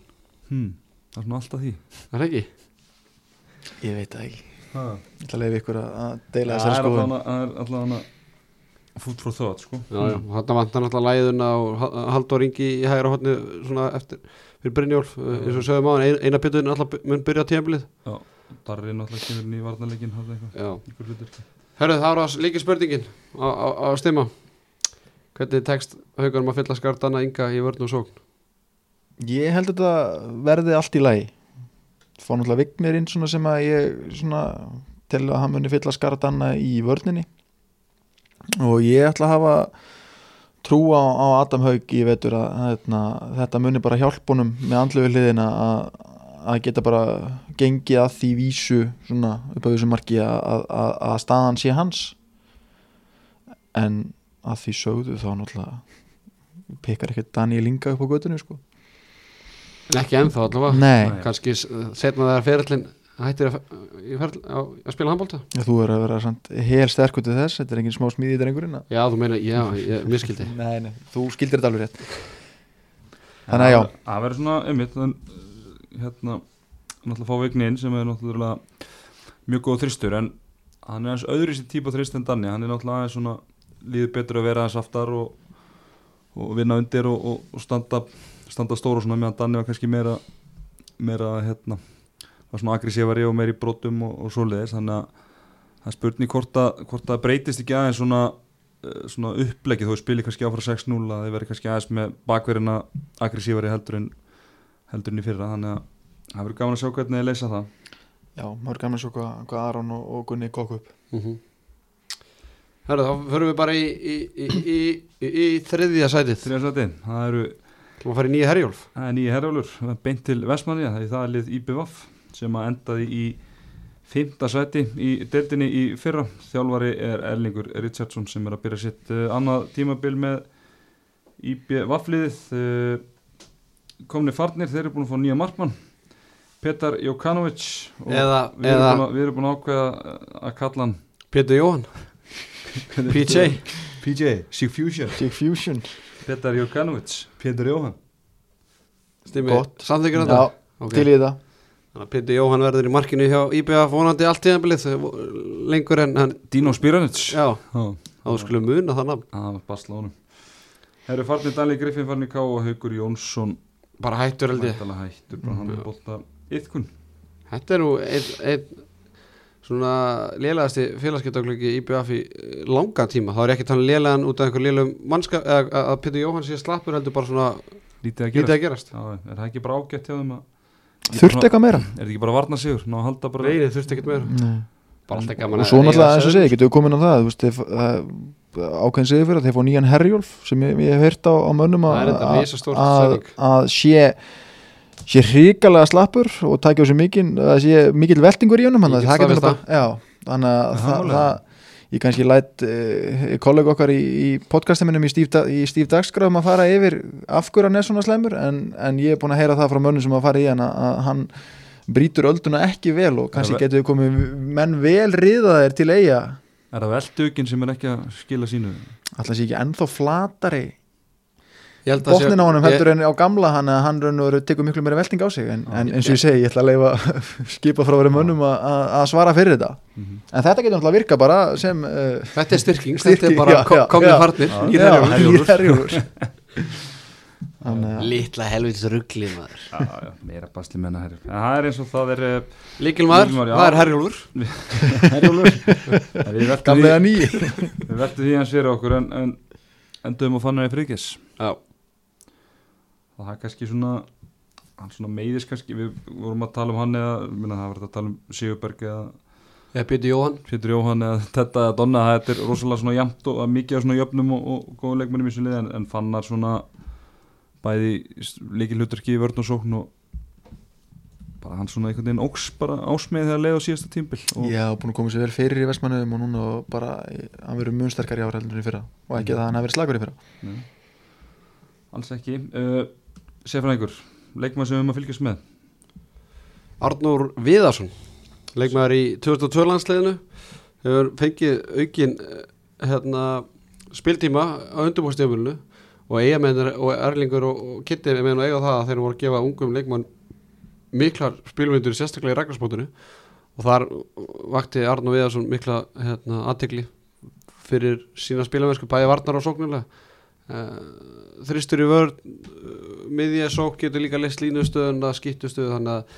hmm, það er svona alltaf því. Er það ekki? ég veit það ekki. Ha. ég ætla að leiði ykkur að- að deila það þessari er skoðun. alltaf hann food for thought sko. Já, já, og þarna vantar náttúrulega læðuna og Ha- Halldór Ingi í hægra eftir fyrir Brynjólf, uh, eins og sögum á hann eina byttuðin alltaf mun byrja tíðanbilið Darri náttúrulega kemur eitthvað, Já, einhver hlutverki herru það var líka spurningin á, á, á stimma. Hvernig tekst haugarum að fylla skartana Inga í vörn og sókn? Ég held að þetta verði allt í lagi. Fá náttúrulega Vignir inn svona sem að ég svona til að hann muni fylla skaradanna í vörninni. Og ég ætla að hafa trú á, á Adam Haug í vetur að, að, að þetta muni bara hjálpunum með andlu við hliðina að, að geta bara gengið að því vísu svona upp á þessu marki að, að, að staðan sé hans. En að því sögðu þá náttúrulega pekar ekkert Daniel Inga upp á göttunni sko ekki ennþá allavega. Nei. Kannski setna það er ferillin hættir að, í feril, á, að spila handbólta þú er að vera samt hel sterkur til þess, þetta er engin smá smíði í drengurinn að- Já, þú meina, já, ég miskildi <laughs> Nei, nei, þú skildir þetta alveg rétt. Þannig að já. Það verður svona, einmitt þann, hérna, náttúrulega fá Vigni inn sem er náttúrulega mjög góð þristur en hann er hans öðru sér típa þrist en Danni, hann er náttúrulega aðeins svona líður betur að vera aðeins aftar og, og vinna undir og, og, og standa, standa stóra svona meðan Danni var kannski meira meira hérna var svona aggressífari og meira í brotum og, og svoleiðis. Þannig að það spurning hvort að, hvort að breytist ekki aðeins svona eh, svona upplegið, þó spili kannski áfram 6-0 að þeir verði kannski aðeins með bakverðina aggressífari heldur en heldur en í fyrra, þannig að það verður gaman að sjá hvernig þeir leysa það. Já, maður gaman að sjá hvað, hvað Aron og, og Gunni kokku upp. Mm Herru, þá förum við bara í, í, í, í, í, í þriðja sætið. Þriðja sæti, það eru Þú maður fara í nýja herjólf. Það er nýja herjálfur beint til Vestmanni, það er það lið IBVF sem að endaði í fymta sæti í deildinni í fyrra. Þjálfari er Erlingur Richardson sem er að byrja sitt uh, annað tímabil með IBVF liðið uh, komni farnir, þeir eru búin að fá nýja markmann. Petar Jokanovic og Eða, við erum, eða búin að, við erum búin að ákveða uh, að kalla hann Pétur Jóhann. PJ PJ, Sigfusion Sig Fusion Petar Jokanovic, Petur Jóhann. Stimmi, Gott. samþykir þetta? Já, Ok. til í þetta. Þannig að Pétur Jóhann verður í markinu hjá IBF vonandi allt tíðanbilið lengur en hann Dino Spiranic Já, Já. þá skulum muna það nafn. Það var basla honum Herru farnir Dali Griffin farnir Ká og Haugur Jónsson. Bara hættur held ég. Hættur bara hann er bólta yðkun Þetta er nú einn svona lélegasti félagskeptaglöggi IBF í eh, langan tíma. Þá er ekki þannig lélegan út af einhver lélegum mannska eða að- að Pétur Jóhann sé slappur heldur bara svona Lítið að lítið gera að gerast. Já, er það ekki bara ágætt hjá þeim að Þurfti eitthvað meira? Er þetta ekki bara að varna sigur? Ná að halda bara Nei, þið þurfti ekkert meira. Nei. bara alltaf gaman Og svo náttúrulega, eins og segi, getur við komin á það þú veist, þeir, það, ákveðin segir fyrir að þeir fá nýjan herjólf sem ég, ég hef heyrt á, á mönnum Það að sé sé hrikalega slappur og takja á sig mikinn, að sé mikill veltingur í honum þannig að það getur nú staðfesta. bara, já, þannig að það það, það ég kannski læt uh, kollega okkar í, í podcastiminum í Steve, Da- í Steve Dagsgrafum að fara yfir af hverju hann er svona slemur en, en ég er búin að heyra það frá mönnum sem að fara í hann að, hann brýtur ölduna ekki vel og kannski getur við komið menn vel riðaðir til eiga Er það veldugin sem er ekki að skila sínu? alltaf sé ekki ennþá flatari Ég held að sé- botnin á honum ég- heldur en á gamla hann að hann raun og veru tekur miklu meira velting á sig en, en eins og ég segi, ég ætla að leifa <laughs> skipa frá verið mönnum að- svara fyrir þetta. Mhm. en þetta getur náttúrulega að virka bara sem uh, Þetta er styrking, þetta Styrking, er bara já, ko- já, komnir já. farnir <laughs> þannig að Litla helvits ruggli maður. Já, já, meira basli menna herjur En það er eins og það er Líkilmaður, Lykilmaður, já. það er Herjólfur. <laughs> Herjólfur. Við veltum því, gamlega ný við veltum því hans fyrir okkur en, en endum að fanna í frikis Já, Það er kannski svona hann svona meiðis kannski við vorum að tala um hann eða minna, það var þetta að tala um Sigurberg eða eða Pétur Jóhann. Pétur Jóhann eða þetta eða Donna þetta er rosalega svona jamt og mikið af svona jöfnum og, og góðum leikmennum í þessu lið en, en fannar svona bæði líkil hlutarki í vörn og sókn og bara hann svona einhvern veginn óks bara ásmeið þegar leið á síðasta tímbil og Já, búin að koma sér vel fyrir í Vestmannuðum og núna bara, hann verður mun sterkar í ár heldur en í fyrra. Og ekki það að hann hafi verið slagur í fyrra. Nei, alls ekki. Uh, Sefræðingur, leikmann sem við erum að fylgjast með. Arnór Viðarsson leikmaður í 2002 landsliðinu hefur fengið aukin eh, hérna, spiltíma á undirbúrstíðumölinu og eigamennir og Erlingur og, og Kitty er meðan að eiga það að þeir voru að gefa ungum leikmann miklar spilmyndur sérstaklega í ræknarsmótinu og þar vakti Arnór Viðarsson mikla hérna, aðtegli fyrir sína spilamennsku bæði varnar og sóknulega uh, þristur í vörð miðja sók getur líka list línustöðuna skiptustöðu þannig að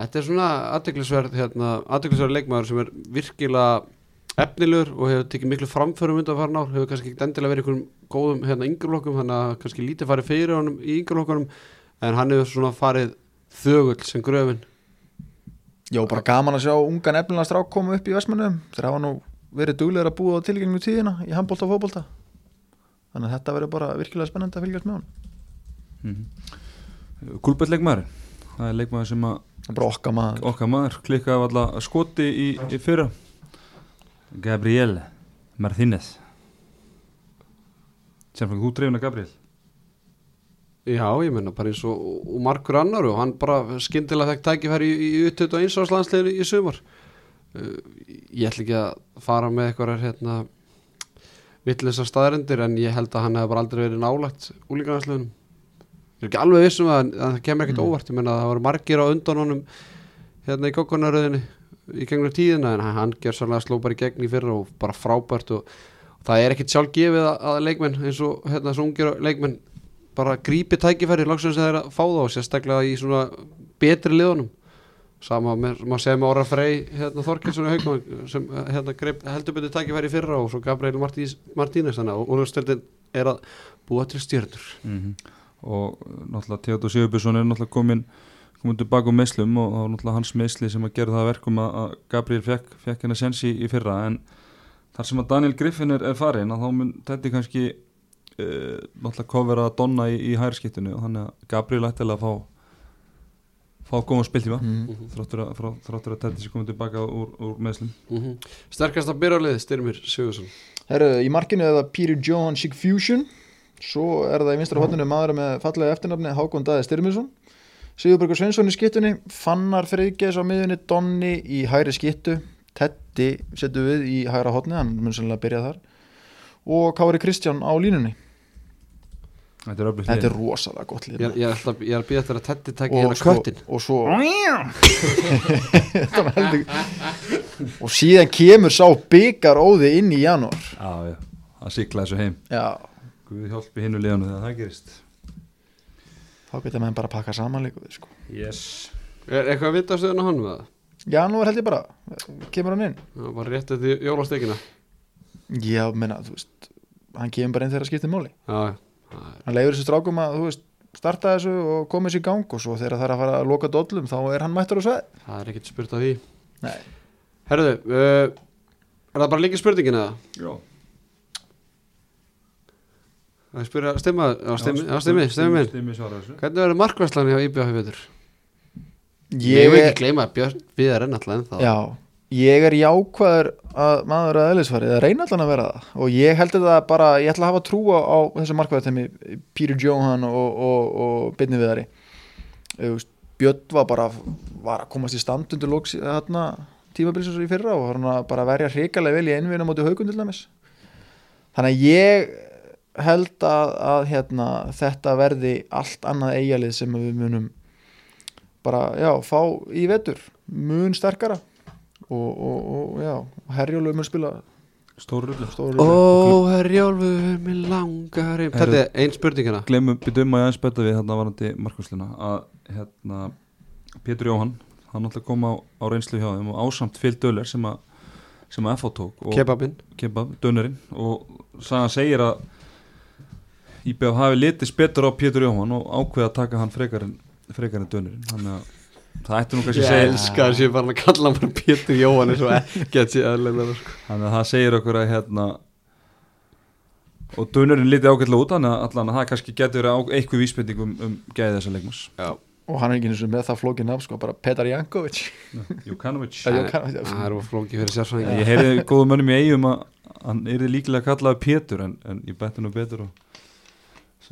þetta er svona aðdeklisverð hérna, aðdeklisverð leikmaður sem er virkilega efnilegur og hefur tekið miklu framförum undan farin ár, hefur kannski ekki endilega verið einhverjum góðum hérna yngreflokkum þannig að kannski lítið farið fyrir honum í yngreflokkunum en hann hefur svona farið þögull sem gröfin. Já, bara gaman að sjá ungan efnilega strák koma upp í Vestmannum þeir hafa nú verið duglegar að búa á tilgengnu tíðina í handbólta og fótbólta þannig að þetta verður bara virkilega spennandi að fylgjast með hann mm -hmm. Gulbett leikmaður það er leikmaður sem að okkar maður. okkar maður klikkaði alltaf skoti í, í fyrra. Gabriel Martínez. Sem fyrir þú dreifin að Gabriel. Já, ég menna bara eins og, og margur annar og hann bara skyndilega fekk tækifæri í, í uttötu og einsáslandsleginu í sumar. Uh, ég ætla ekki að fara með eitthvað hérna vittlisa staðarendir en ég held að hann hefur bara aldrei verið nálægt úlíkanarslegunum ég er ekki alveg vissum að, að það kemur ekkert Mm. óvart. Ég menna að það voru margir á undan honum hérna í kokkunaröðinni í gegnum tíðina en hann, ger sannlega sló bara í gegn í fyrra og bara frábært og, og það er ekkert sjálf gefið að, að leikmenn eins og hérna svo ungir leikmenn bara grípi tækifæri langsum sem þeir að fá þá sérstaklega í svona betri liðunum. Sama með, maður segja með Óra Frey hérna, Þorkelsson í haugum sem hérna, greip, heldur betur tækifæri fyrra og svo Gabriel Martínez þannig að úrvæðstöldin er að búa til stjörnur. Mm og náttúrulega Theodor Sigurbjörnsson er náttúrulega komin komin tilbaka um meðslum og það var náttúrulega hans meðsli sem að gera það að verkum að að Gabriel fekk, fekk hennar sensi í fyrra. En þar sem að Daniel Griffin er, er farin að þá mun þetta kannski uh, náttúrulega kofera að donna í, í hærskiptinu og þannig að Gabriel ættilega að fá fá góðan spiltíma mm. þráttur að, frá- þráttur að þetta sé komið tilbaka úr, úr meðslum mm sterkasta byrjarlið Styrmir Sigursson Herru, í markinu er það Peter Johan Chick Fusion Svo er það í vinstra hodninu maður með fallega eftirnafni Hákon Daði Styrminsson Sigurbergur Sveinsson í skittunni Fannar Freygeis á miðunni Donni í hægri skittu Teddy setur við í hægra hodni Hann mun sannlega byrja þar Og Kári Kristján á línunni. Þetta er Þetta er rosalega gott lið ég, ég, alltaf, ég er að býja eftir að taki og, hérna svo, köttin og svo Þetta Og síðan kemur sá byggar óði inn í janúar. Já, já, að sigla þessu heim. Já, Guð hjálpi hinnu liðanu þegar það gerist. Þá geta menn bara að pakka saman líka við sko. Yes. Er eitthvað að vita stöðun á hann með það? Janúar held ég bara, kemur hann inn. Það var rétt eftir jólastekina. Já, menna, þú veist hann kemur bara inn þegar það skiptir máli. Já, já, hann leiður þessu strákum að, þú veist starta þessu og koma þessu í gang og svo þegar það er að fara að loka dollum þá er hann mættur á sveð það er ekkert spurt að því. Nei, herruðu, uh, er það bara líka spurningin eða? Já Það er spyrja, stemma, já, stemmi, já, stemmi, stemmi minn Stemmi svara þessu. Hvernig verður markværslan hjá IBF í vetur? Ég vil ekki gleyma að Björn Viðar er ennþá. Já, ég er jákvæður að maður að eðlisfari eða reyna allan að vera það. Og ég heldur það bara, ég ætla að hafa trú á, á þessu markvæðartemi Peter Johan og, og, og Byrni Viðari. Björn var bara var að komast í stand undir lóks þarna tímabilsins í fyrra og var hann að bara verja hrikalega vel í einvina móti haugum til dæmis. Þannig að ég held að, að hérna, þetta verði allt annað eigalið sem við munum bara, já, fá í vetur. Mun sterkara. Og, og, og já, Herjólu mun spila Stóru rullu stóru Ó, herjálfur, mér langar. Þetta er ein spurningina Glemum, byrjum að ég aðeins betta við hérna varandi markvæsluna að hérna Pétur Jóhann, hann náttúrulega kom á, á reynslu hjá þeim og ásamt Phil Döller sem að sem að FH tók og Kebabinn. Kebab, dönerinn og sagan segir að IBF hafi litist betur á Pétur Jóhann og ákveða að taka hann frekar en, frekar en dönerinn þannig að það ætti nú kannski Ég að segja elska að sé bara að kalla hann bara Pétur Jóhann eins og ekki að sé aðlega sko. þannig að það segir okkur að hérna og dönerinn liti ágætlega út þannig að allan að það kannski getur eitthvað vísbending um, um gæði þessa leikmas Já, og hann er ekki eins og með það flókin nafn sko, bara Petar Jankovic. Jukanovic. Já, það Jokanovic, það er flóki fyrir sérfræðingi ég heyrði góðum mönnum í eigum að hann er líklega kallaði Pétur en, en ég bætti nú betur og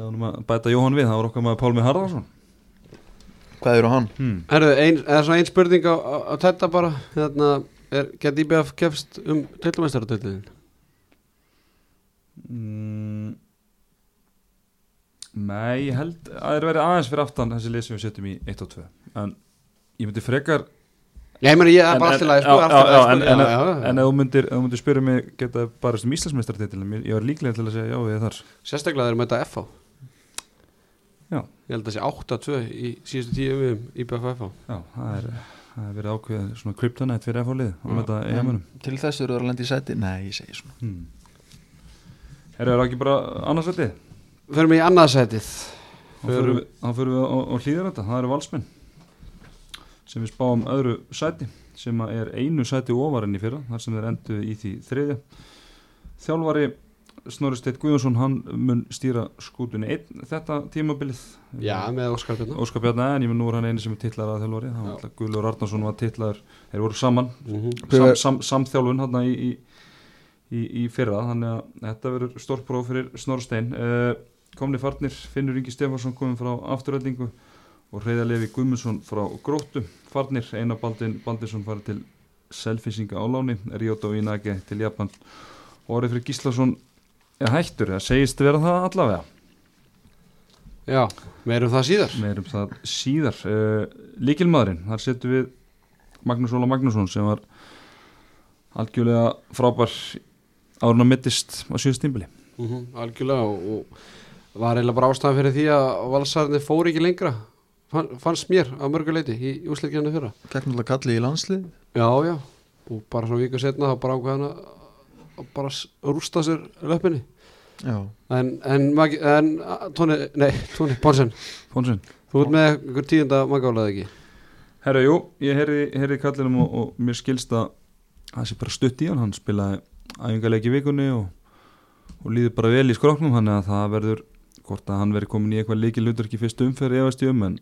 hann að bæta Jóhann við það var okkar maður Pálmi Harðarsson hvað eru hann? hmm. Herðu, ein, eða svona ein spurning á, á, á þetta bara hérna, er, Get IBF kefst um tillumestaratöldin? mm. Nei, ég held að það er verið aðeins fyrir aftan þessi lið sem við setjum í 1 og 2 en ég myndi frekar Ég meina ég er bara alltaf læg já, já, já, en- ef þú myndir, spyrja mig geta bara sem Íslandsmeistartitil ég var líklega til að segja já við þar Sérstaklega þeir þetta FH Já. Ég held að það sé 8-2 í síðustu tíu við í BFF Já, það er, það er verið ákveðið svona kryptonætt fyrir FH-lið og Já. með þetta eigamunum Til þess eru það að lenda í seti Nei, ég segi svona. Hmm. Herra, er það ekki bara annarsætið? Förum við í annaðsætið Þá förum við, þá förum við á, á hlýðar þetta, það eru valsmenn sem við spáum öðru sæti sem að er einu sæti ofarinn í fyrra þar sem þeir endu í því þriðja. Þjálfari Snorri Steit Guðjónsson hann mun stýra skútunni einn þetta tímabilið. Já, með Óskar Björn Óskar Bjarni en ég mun nú er hann eini sem er titlar að þjálfari það var Guðlur Arnarsson var titlar þeir voru saman, mm -hmm. sam, sam, samþjálfun hann í, í, í, í fyrra þannig að þetta verður stórpróf fyrir Snorri Stein uh, komni farnir Finnur Ingi Stefansson komin frá afturöldingu og Reyða Levi Guðmundsson frá Gróttu. Farnir Einar Baldin Baldinsson farið til Selfisinga áláni Ryoto Inage til Japan. Og orðið fyrir Gíslason hættur, það segist vera það allavega. Já, meirum það síðar. Meirum það síðar. Uh, líkilmaðurinn, þar setjum við Magnús Óla Magnússon sem var algjörlega frábær árun að mittist á síðust tímbili mm Algjörlega og, og var eiginlega bara ástæðan fyrir því að valsarðinni fór ekki lengra Fann, fannst mér á mörguleiti í, í úsleikjarnu fyrra náttúrulega kalli í landslið. Já, já, og bara svona viku setna þá bara ákveðan að bara rústa sér löppinni. Já. En, en, en Tóni, nei, Tóni, Ponsen. Fónsson þú ert með ykkur tíunda magálaði ekki? Herra, jú, ég heyrði, heyrði kallinum og, og mér skilst að það sé bara stutt í hann, hann spilaði æfingarleiki í vikunni og, og líður bara vel í skroknum, þannig að það verður hvort að hann verður komin í eitthvað leiki hlutur ekki fyrstu umferð efast í um, en,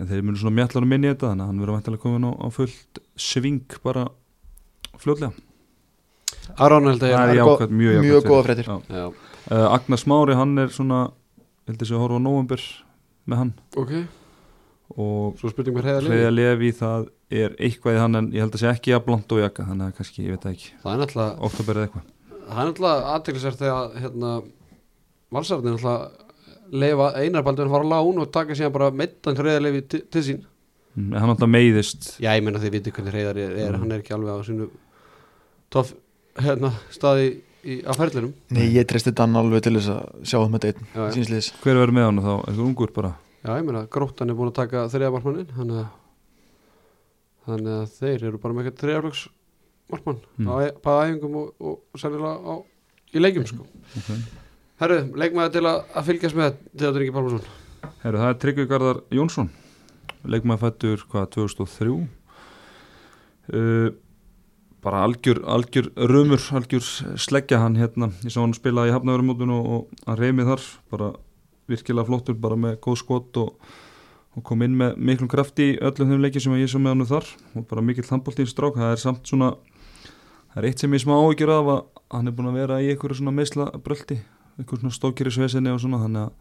en þeir munu svona mjallar að minni þetta, þannig að hann verður vantilega komin á, á fullt sving bara fljótlega. Aron held að Það er ég já. jákvæmt, mjög. Mjög góða. Já, Uh, Agnar Smári, hann er svona, heldur sér að horfa á nóvember með hann ok, og svo spurning mér heiða Freyja Levi, það er eitthvað í hann en ég held að sé ekki að blant og jaka, þannig að kannski, ég veit ekki, Það er náttúrulega oktober eða eitthvað. Það er náttúrulega aðteglisvært þegar hérna, valsarðin náttúrulega leifa einarbaldun fara á lán og taka síðan bara meittan hreiðarleifi til, til sín Mm, en hann alltaf meiðist Já, ég meina þið viti hvernig hreiðar er, er Mm. hann er ekki alveg á sínu toff hérna, staði í, á ferðlinum Nei, ég treysti Dan alveg til þess að sjá um þetta einn já. Sínsliðis hver verður með hann þá, eitthvað ungur bara Já, ég meina gróttan er búin að taka þriða markmannin þannig að þannig að þeir eru bara með eitthvað þriðaflöks markmann Mm. á bæða æfingum og, og sennilega á, í leikjum sko. okay. Herru, leikmaður til að, að fylgjast með Theodor Ingi Pálmarsson Herru, það er Tryggvi Garðar Jónsson leikmaður fættur, hvað, 2003 uh, bara algjör, algjör rumur, algjör sleggja hann hérna, ég sá hann spila í hafnaverumótun og, og hann reymið þar bara virkilega flottur, bara með góð skot og, og kom inn með miklum krafti í öllum þeim leikið sem ég svo með hann þar. Og bara mikill handbóltins strák, það er samt svona það er eitt sem ég smá áhyggjur af að hann er búin að vera í einhverju svona meisla bröldi, einhverju svona stókjærisvesinni og svona, þannig að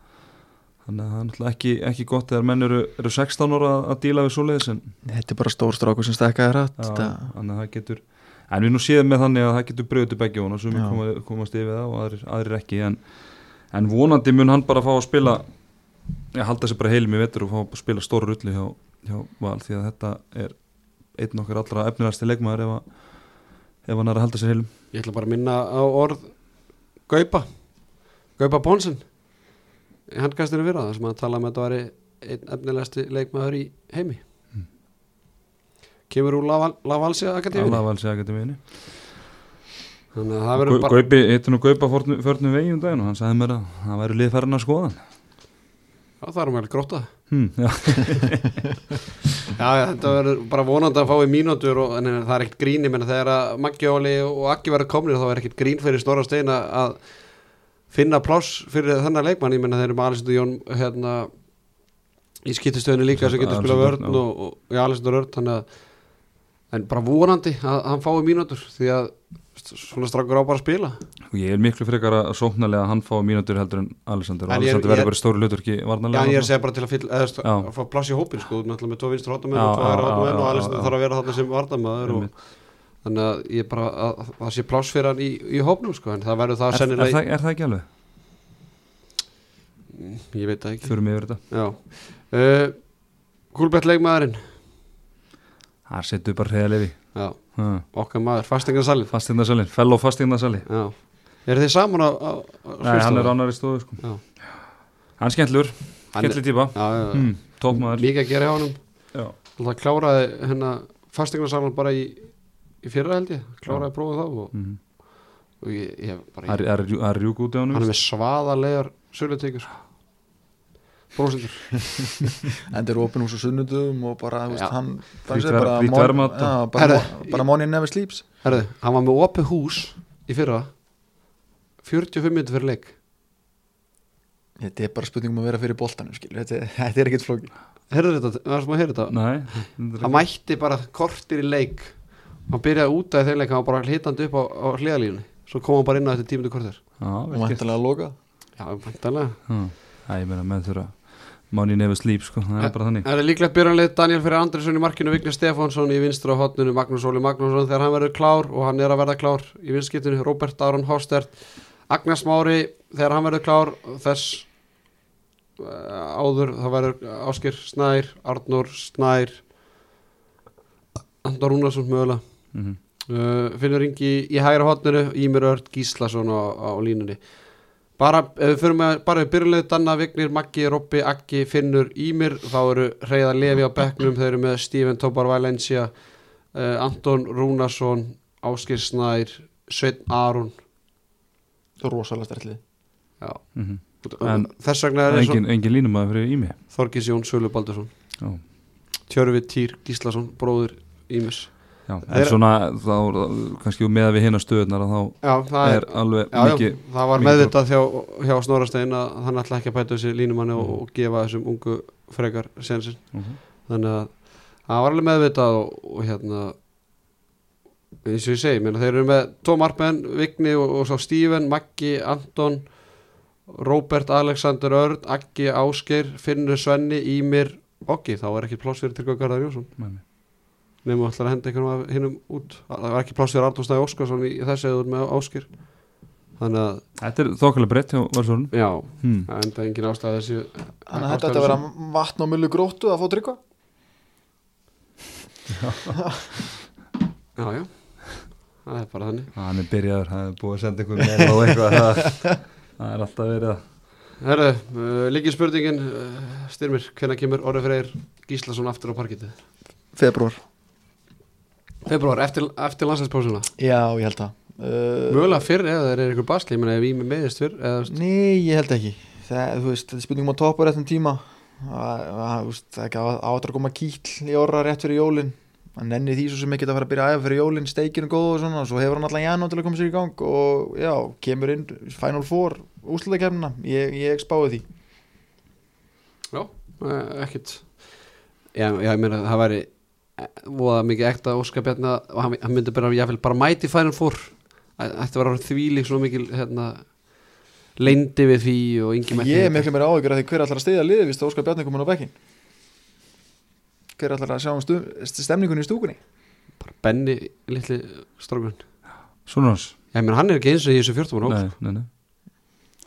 þannig að það er náttúrulega ekki, ekki gott þegar menn eru, eru 16 ára að, díla við svoleiðis en, Þetta er bara stór strákur sem stekkaði rætt þannig að það getur en við nú séum með þannig að það getur bröðu til begge og sem koma, komast yfir það og aðrir, aðrir ekki en, en vonandi mun hann bara fá að spila ég halda sér bara heilum í vetur og fá að spila stóru rulli hjá, hjá Val því að þetta er einn okkar allra efnilegasti leikmaður ef, að, ef hann er að halda sér heilum. Ég ætla bara að minna á orð Gaupa. Gaupa Ponsen. Í handkastinu fyrir það sem hann talaði um að þetta væri einn efnilegasti leikmaður í heimi. Kemur úr Laval- Lavalsi Akademíu Alla Valsi Akademíinu þannig að það verður bara Gaupi, hittu nú Gaupa förnum vegi um daginn og hann sagði mér að það væri liðfærin að skoða já, það er vel gróta hmm, <laughs> já, já, þetta verður bara vonandi að fá í mínútur og, en það er ekkert grín ég menna þegar að Maggi Óli og Akki verður komnir þá er ekkert grín fyrir Snorra Stein að- finna pláss fyrir þennan leikmann. Ég menna þeir eru með Alessandur Jón hérna í skiptistöðinu líka sem getur spilað vörn og, og já, Alessandur Örn þannig að en bara vonandi að hann fái mínútur því að svona strakkur á bara að spila. Og ég er miklu frekar að sóknarlega að hann fá mínútur heldur en Alexander. Og er- Alexander er- verður bara stóru Já, varnarlega en ég er að segja bara til að, fyll, eða, st- Já. að fá pláss í hópin sko, náttúrulega með tvo vinstur hóttamenn Já, og tvo hóttamenn já, og já. þarf að vera þarna sem Einmitt. þannig að ég bara að, að það sé pláss fyrir hann í, í hópnum sko, en það verður það er, er, sennilega það, er það ekki alveg? ég veit það ekki. Förum yfir þetta. Uh, Kúlbett leikmaðurinn Það setur bara hreðalefi okkar maður, fastingarsalinn Fastegnasalinn, fellow fastegnasalli Já, eru þið saman á, á, Nei, hann er ánari stofu sko. Hann er skemmtlur, Hann er- skemmtli típa hmm, Tópmaður mikið að gera hjá Já. Það kláraði hérna fastingarsalinn bara í, í fyrra held ég. Kláraði að prófa það og, Mhm. og ég, ég bara Það er- er er rjúk út í Hann er með svaðalegar sölutekur Brósendur <laughs> Endur er opinn hús á sunnudum og bara, þú veist, hann bara og- money never sleeps. Herðu, hann var með opið hús í fyrra. 45 minnir fyrir leik. Þetta er bara spurningum að vera fyrir boltanum skilur. þetta, er- <laughs> þetta er ekkert flóki Herðu þetta, það er sem að heyra þetta? Nei Hann mætti bara kortir í leik. Hann byrjaði út af þeim leik Hann var bara hitandi upp á, á hliðalínu Svo kom hann bara inn á þetta tímundu kortir Já, og vantilega að loka Já, væntanlega. Já. Æ, ég meina menn þurfa Money never sleep sko, það er bara þannig. Það er líklegt byrjanlið Daniel fyrir Andresson í markinu Vigni Stefánsson í vinstra hotninu Magnús Óli Magnússon þegar hann verður klár og hann er að verða klár í vinskiptinu Robert Aron Hofstert Agnes Mári þegar hann verður klár þess uh, áður það verður Áskir Snær Arnór Snær Andor Rúnarsson mögulega. Mm uh, Finnur Ingi í hægra hotninu Ímir Örd Gíslason á, á línunni bara, ef við fyrir með bara við byrjulegðu Danna, Vignir, Maggi, Robbi, Aggi Finnur, Ímir, þá eru Reyða Levi á bekknum, þeir eru með Steven Tobar Valencia, uh, Anton Rúnarsson, Áskir Snær Sveinn Aron rosalega stertlið já. -hmm. En, En- þess vegna er Engin, engin línumæður fyrir Ími Þorgis Jón Sölu Baldursson Já. Tjörfi Týr Gíslason, bróður Ímis Já, en Þeir- svona þá, kannski með við hinna stöðunar að þá já, það er er alveg Já, já, mikið það var meðvitað hjá, hjá Snorastein að hann ætla ekki að bæta þessi línumanni og, Mhm. og gefa þessum ungu frekar sensin Mhm. þannig að það var alveg meðvitað og, og hérna eins og ég segi, meina, þeir eru með Tom Arpen, Vigni og, og svo Steven, Maggi, Anton Robert, Alexander Örd Aggi, Ásgeir, Finnur Svenni Ímir, Oggi, þá er ekki pláss fyrir Tryggva Garðar Jónsson Nei. Nefnum ætlar að henda einhvern af hinnum út. Það var ekki pláss fyrir Arnur Snæði Óskarsson í, í þessi eður með Ásgeir. Þannig að, Þetta er þokkalega breytt hjá Valsvörun já. Hmm. það enda engin ástæða þessi Þannig að þetta ætti að vera vatn á mullu gróttu að fá tryggva <laughs> já, já, það er bara þannig. Hann er byrjaður, hann er búið að senda ykkur með og eitthvað. Það, það er alltaf verið að Herðu, uh, líki spurningin uh, Styrmir, hvenær kemur Orri Freyr Gíslason aftur á parkitið? Februar Februar, eftir, eftir landslagspásuna Já, ég held það. Uh, Mögulega fyrr eða þeir eru ykkur basli, ég meina ef ég með meðist fyrr eða, Nei, ég held ekki. Það, þú veist, Þetta er spurningum að toppa réttum tíma. Það það- það er ekki á- áttur að koma kýll í orra rétt fyrir jólin. Hann nenni því svo sem ekki að fara að byrja að æfa fyrir jólin steikinu góð og svona og svo hefur hann allan janúar til að koma sér í gang og já, kemur inn Final Four úslutakefnina, ég, ég spáði því. Já, eh, ekkert. Já, ég meina það væri voða mikið ekta Óskar Bjarni að- og hann, hann myndi bara, jáfnvel, bara mæti færin fór Ætti að vera þvílík svona mikil hérna, leindi við því og yngi með Ég er miklu meira áhyggjur af því hver allar að stiðja liði vist að Óskar Bjarni komin á bekkin hver allar að sjá um stu, stemningunni í stúkunni? Bara Benni, litli strókun Svona hans Já, ég meina hann er ekki eins og í þessu 14 hóp Nei, nei, nei,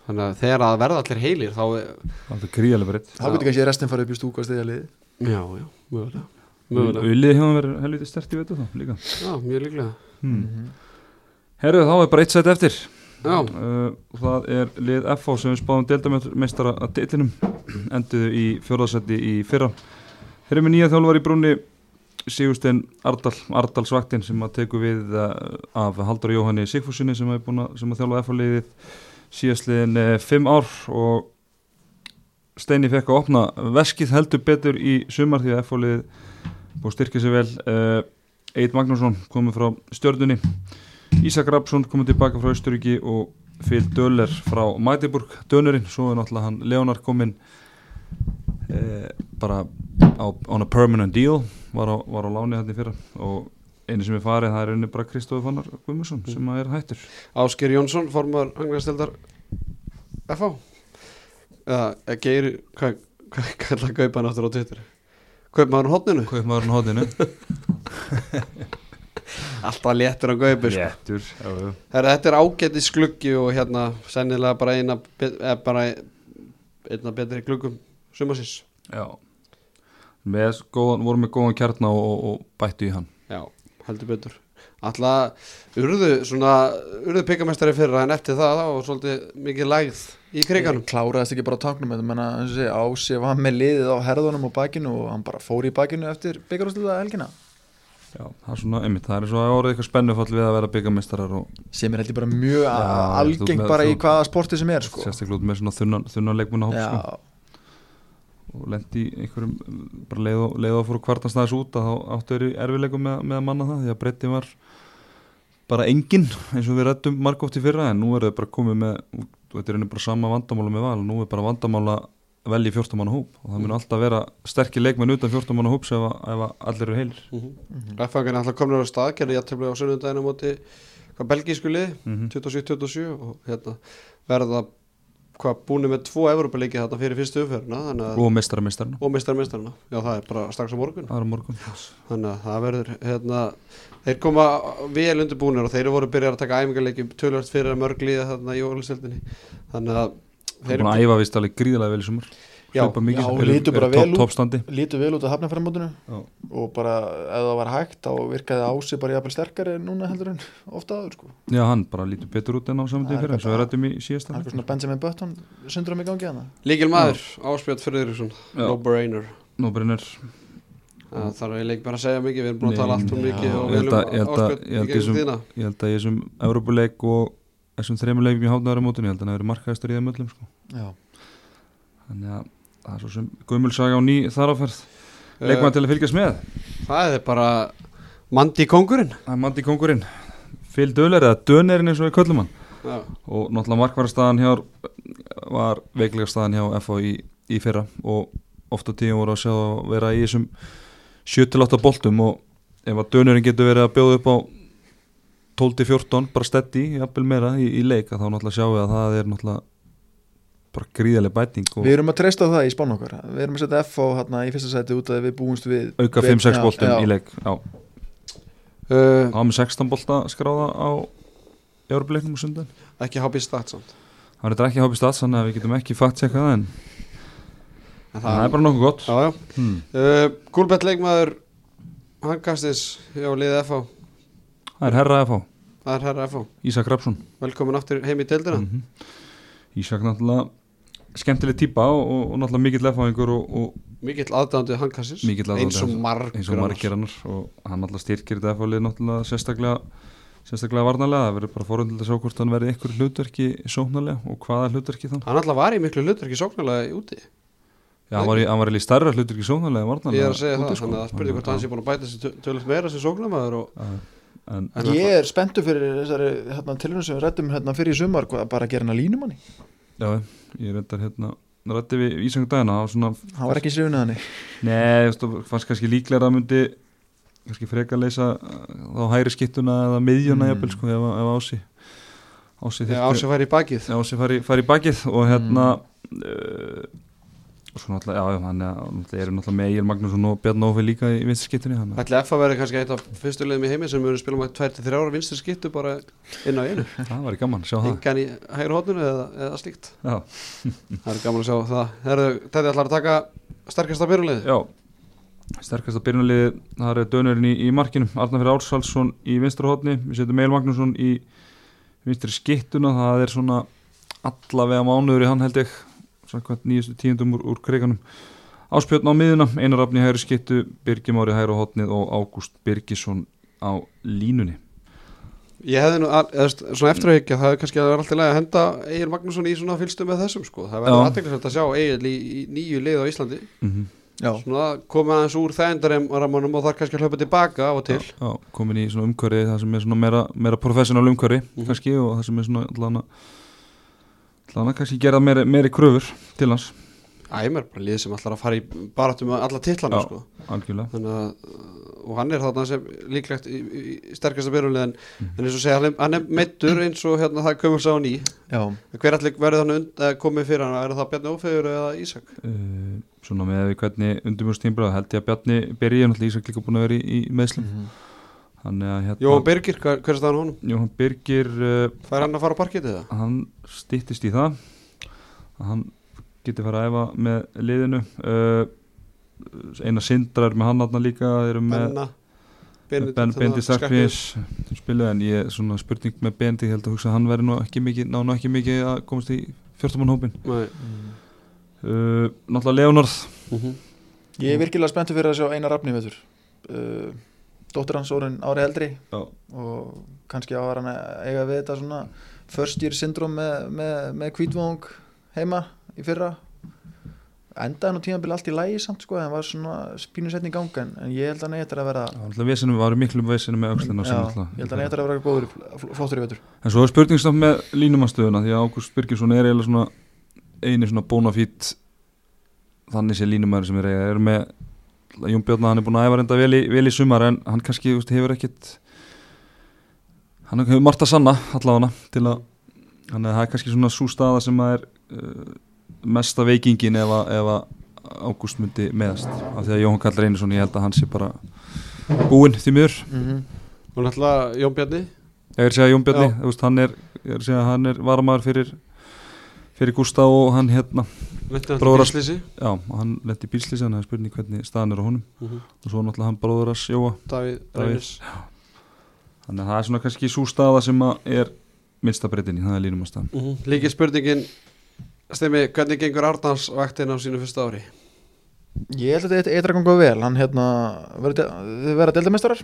Þannig að þegar að verða allir heilir þá er, það er gríðarlega breytt þá getur kannski restin farið upp í stúku að stiðja liði Já, já, mögulega Mögulega, Ullið hefur verið helviti stert í veitu þá líka. Já, mjög líklega. Hmm. Herru, þá er bara eitt sætt eftir. Já, uh, Það er lið FH sem við spáðum deildameistara að deillinum enduðu í fjórðarsætti í fyrra. Þeir eru með nýja þjálfar í brúnni Sigurstein Ardal, Ardal Svaktin sem að teku við uh, af Haldur Jóhanni Sigfúsinni sem sem að þjálfa FH-liðið síðastliðin uh, fimm ár. Og Steini fekk að opna veskið heldur betur í sumar því að FH-liðið búið að styrkja sig vel. Eit Magnússon komið frá stjörnunni. Ísak Rapsson komið tilbaka frá Östuríki og Phil Döller frá Magdeburg. Dönurinn, svo er náttúrulega hann Leonar kominn eh, bara á on a permanent deal var á, var á láni hann í fyrra. Og einu sem er farið það er unni bara Kristófi Fannar Guðmusson sem að er hættur. Ásker Jónsson, formar Angræðstildar FH Eða, Geir, hvað hva, hva, kallar Gaupan áttur á Twitter? Kaupmaður hodninu? Kaupmaðurinn hóðinu <laughs> Alltaf léttur á Gaupi sko. Léttur já. Herra, þetta er ágæti skluggi og hérna sennilega bara eina, eða bara einna betri gluggum sumasins já með góðan, voru með góðan kjarna og, og, og bættu í hann Já, heldur betur Alltaf urðu svona urðu píkamestari fyrra en eftir það þá var svolítið mikið lægð í kriganum. Kláraðist ekki bara á og segja, Ási var með liðið á herðunum og bakinu og hann bara fór í bakinu eftir byggarúsluða helgina. Já, það er svona, einmitt, það er svo að orðið eitthvað spennufall við að vera byggameistarar og sem er heldur bara mjög algengt með- bara í hvaða sporti sem er sko. sérstaklega út með svona þunnan, þunnan leikmunahóp Já, sko, og lendi í einhverjum bara leið og, leið og fór kvartastæðis út að þá áttu erfileikum með, með að manna það því að breytti var bara engin eins og við rættum margótt í fyrra en nú er þau bara komið með þetta er einu bara sama vandamála með val nú er bara vandamála velji 14 manna hóp og það mun alltaf vera sterkir leikmenn utan 14 manna hóps ef, að- ef að allir eru heilir. Mm -hmm. Ræffangan er alltaf komin á stað gerði jættefli á sunnundaginu á móti hvað belgísku lið, mm 27-27 og hérna verða hvað búinu með tvo Evropaleiki þarna fyrir fyrstu umferðina þannig að og meistara meistarna og mistar mistarna, já það er bara strax á morgun. Það er á morgun. Þannig að það verður hérna, þeir koma vel undirbúinir og þeir voru byrjar að taka æfingarleiki tölvöld fyrir að mörg líða þarna í ólisildinni þannig að það er búin að æfa vist alveg gríðilega vel í sumar Já, já, eru- lítur bara eru vel út. toppstandi lítu vel út á hafnafæramótinu Já. og bara ef það var hægt þá virkaði Ási bara jafnvel sterkari núna heldur en ofta áður sko. Já, hann bara lítur betur út en á saman Það tíð er fyrir það er eitthvað svona Benjamin Button sundur um í gangi hana líkil maður, Áspjöld Friðriksson Já. no brainer Nóbrunir það þarf ég leik bara að segja mikið við erum búin að tala allt um mikið og Ég við ég ég held í gegnum þessum- tíðina. Ég held að ég sem Európuleik og þessum þremur leikum í hátnaðari mótinu ég held að hefur verið markaðistur í þeim öllum sko. já, Þannig að það er svo sem gömulsaga á ný þaráferð Leikmann til að fylgjast með? Eh, það er bara Mandi kongurinn Það er Mandi Kongurinn Phil Döler eða Dönerinn eins og við köllum hann. Já, og náttúrulega markvarstaðan hjá var veiklega staðan hjá FH í, í fyrra. Og oft á tíum voru að sjá að vera í þessum 7-8 boltum og ef að dönurinn getur verið að bjóða upp á 12-14 bara stetti, jafnvel meira í, í leik að þá náttúrulega sjáum við að það er náttúrulega bara gríðarlega bæting við erum að treysta á það í spán okkar. Við erum að setja F á hérna í fyrsta sæti út að við búumst við auka við- 5-6 já, boltum já. í leik já, uh, á með 16 bolta skráða á Európa-leiknum og sundan ekki hábí stat samt það er ekki hápið stats þannig að við getum ekki fakt tjekka það en En það er bara nokkuð gott. Hmm. Uh, Gúlbett leikmaður Hankastis hjá liðið FH það er herra FH, það er herra FH, Ísak Rapsson velkomin aftur heim í deildina. Mm Ísak náttúrulega skemmtileg típa og, og, og náttúrulega mikill lefáingur og, mikill Mikill aðdáandi eins og margur eins og margir annar og hann náttúrulega styrkir þetta fólið náttúrulega sérstaklega sérstaklega varnarlega, það verður bara forundilega að sjá hvort hann verði einhver hlutverki sóknarlega og hvaða hlutverki þá. Hann alltaf var í miklu hlutverki sóknarlega úti Já, hann var í, hann var í stærra hlutverki sóknarlega en varnarlega ég er að segja það, sko. þannig að spurði hvort hann sé búin að bæta sér tölvöld meira sem En ég er spenntu fyrir þessari hérna, tilhörnum sem við rættum hérna, fyrir í sumar hvað, bara að gera hérna línumanni já, ég reyndar hérna rætti við Ísang dagina svona hann var ekki srifin að hann Nei, það fannst kannski líklega að myndi kannski freka að leysa uh, þá hæri skittuna eða miðjuna Mm. jafnvel sko ef, ef ási ási á ási fari, fari í bakið og hérna uh, og svo náttúrulega, já, já, hann er eru náttúrulega með Egil Magnússon og Bjarn Ófi líka í vinstri skittunni hann ætli F að vera kannski eitt af fyrstu liðum í heimi sem munu spila með 2-3 ára vinstri skittu bara inn á einu. <laughs> Það var gaman, að sjá það. Engan í hægri hóttunum eða, eða slíkt. Já, <laughs> það er gaman að sjá það. Herðu, þetta ætlar að taka sterkasta byrjulið já. Sterkasta byrjunarliði, það er dönurinn í, í markinu Arnar fyrir Árshalsson í vinstra hótni við setjum Það er samkvæmt nýjastu tíundum úr, úr kriganum Áspjörn á miðuna, Einar Rafni hægri skittu, Birgir Mári hægri hótnið og Ágúst Birgisson á línunni Ég hefði nú, að, eða, st- svona eftir að higgja, það er kannski að vera alltaf lægi að henda Egil Magnússon í svona fylgstu með þessum sko. það verður Já. aðteklisvægt að sjá Egil í, í nýju lið á Íslandi mm já, svona komið aðeins úr þægindaramannum og þar kannski að hlaupa tilbaka á og til já, komin í svona umhverfi það sem er svona meira, meira professional umhverfi Mhm. kannski og það sem er svona allan að kannski gera meiri, meiri kröfur til hans, Æmer, bara lið sem ætlar að fara í baráttu með alla titlana Já. sko. algjörlega. Þannig að, og hann er þarna sem líklegt í, í, í sterkasta byrjulið en, Mhm. en eins og segja, hann er, hann er meittur eins og hérna það komur sá ný já, hver allir verður þannig und, komið fyrir hann? Er það Bjarni Ófegur eða Ísak? Uh, svona með við hvernig undirbjörnstímbra held ég að Bjarni byrji, náttúrulega Ísak líka búin að vera í, í meðslum þannig að hérna Jóhann Birgir, hver, hver er staðan á honum? Jóhann Birgir uh, Fær hann að fara á parketið það? hann stýttist í það að hann geti fara að æfa með liðinu uh, eina sindrar með hann aðna líka með Benna Ben, Benedikt, Bendi þarna, Skarphéðins. Skarpís spiluð en ég er svona spurning með Bendi ég held að hugsa að hann veri nú ekki mikið ná nú ekki mikið að komast í fjórtumann hópin Nei. uh, náttúrulega Leonard Mhm. Ég er virkilega spenntur fyrir að sjá Einar Rafni veitur uh, Dóttir hans orðin ári eldri Já. og kannski á að hann eiga við þetta svona first year syndrom með, með, með kvítvong heima í fyrra. Endaði nú tímabili allt í lægi samt sko, en var svona spínusetni í ganga en, en ég held að hann eitthvað að vera vesinu var miklu vesinu með já, ég held að hann eitthvað að vera góður flottur í veitur en svo er spurningstaf með línumannstöðuna því að Ágúst Birgisson er eiginlega svona eini svona bónafít þannig sé línumæður sem er eiga. Er með Jón Björn hann er búin að æfa reynda vel í, vel í sumar en hann kannski veist, hefur ekkit hann hefur margt að sanna allavega til að hann er, er kannski svona svo staða sem að er uh, mesta veikingin ef að, Ágúst myndi meðast. Af því að Jóhann Karl Reynisson ég held að hann sé bara búinn því miður. Mm -hmm. og náttúrulega Jón Bjarni? Ég er að segja Jón þú veist, hann er, er er varamæður fyrir, fyrir Gustaf og hann hérna, Lendi Bróðar- náttúrulega bílslýsi já, hann lendi í bílslýsi, hann er spurning hvernig staðan er á honum Mhm. og svo náttúrulega hann bróður að sjóa, Davíð. Reynis þannig að það er svona kannski svo staða sem að er minnsta breytinni, það er línum að staðan. Mhm. Líki spurningin Stemi, hvernig gengur Arnars vaktin á sínu fyrsta ári? Ég held að þetta eitthvað ganga vel hann hérna, þið verða deildameistarar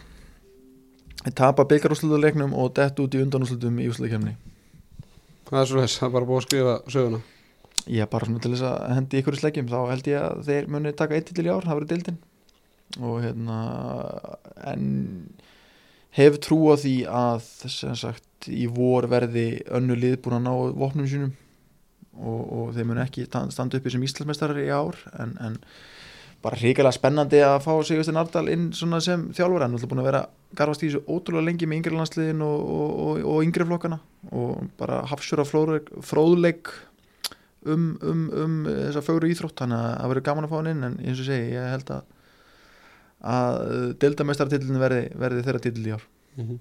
þið tapa byggarúslutuleiknum og dett út í undanúslutum í úslutakefni Það er svo þess, það er bara búið að skrifa söguna ég bara svona til þess að hendi ykkur í slegjum þá held ég að þeir muni taka eitt til í ár það verður deildin. Og hérna en hef trú á því að sem sagt í vor verði önnu lið búin að ná vopnum sínum. Og, og þeir muni ekki sta- standa uppi sem Íslandsmeistarar í ár en, en bara hrikalega spennandi að fá Sigurstein Ardal inn svona sem þjálfur hann er búin að vera garfast í þessu ótrúlega lengi með yngri landsliðin og, og, og, yngri flokkana. Og bara hafsjóra fróðleik um, um, um þessa fögru íþrótt þannig að það verður gaman að fá hann inn en eins og segi, ég held að að deildamestartillin verði, verði þeirra titil í ár. Mhm.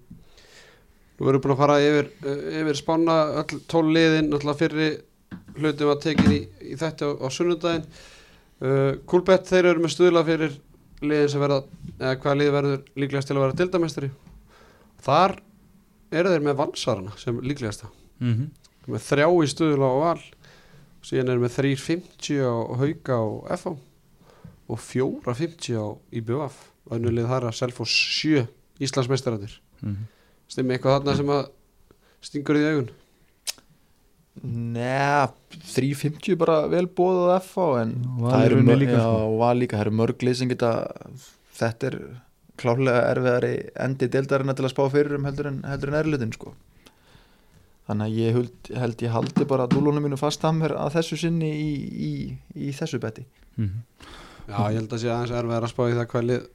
Nú erum við búin að fara yfir, uh, yfir spána öll tól liðin, náttúrulega fyrri hlutum að tekin í, í þetta á, á sunnudaginn. Uh, Kúlbett þeir eru með stuðla fyrir liðin sem verða, eða hvaða lið verður líklegast til að vera dildamestari Þar eru þeir með valsarana sem líklegasta. Mm -hmm. með þrjá í stuðla á val síðan eru með 3.50 á hauka og FH og 4.50 á IBF önnulið þar að Selfoss 7 Íslandsmeistaratir stimmi eitthvað þarna sem að stingur í því augun Nei, 350 bara vel bóðað FH en það eru líka, já, sko. líka, það eru mörg lið sem geta þetta er klálega erfiðari endi deildarina til að spá fyrir um heldur en, heldur en erlutin sko þannig að ég held, held ég haldi bara dúlunum mínu fast að mér að þessu sinni í, í, í þessu beti. Já, ég held að sé aðeins erfið að spá í það hvað lið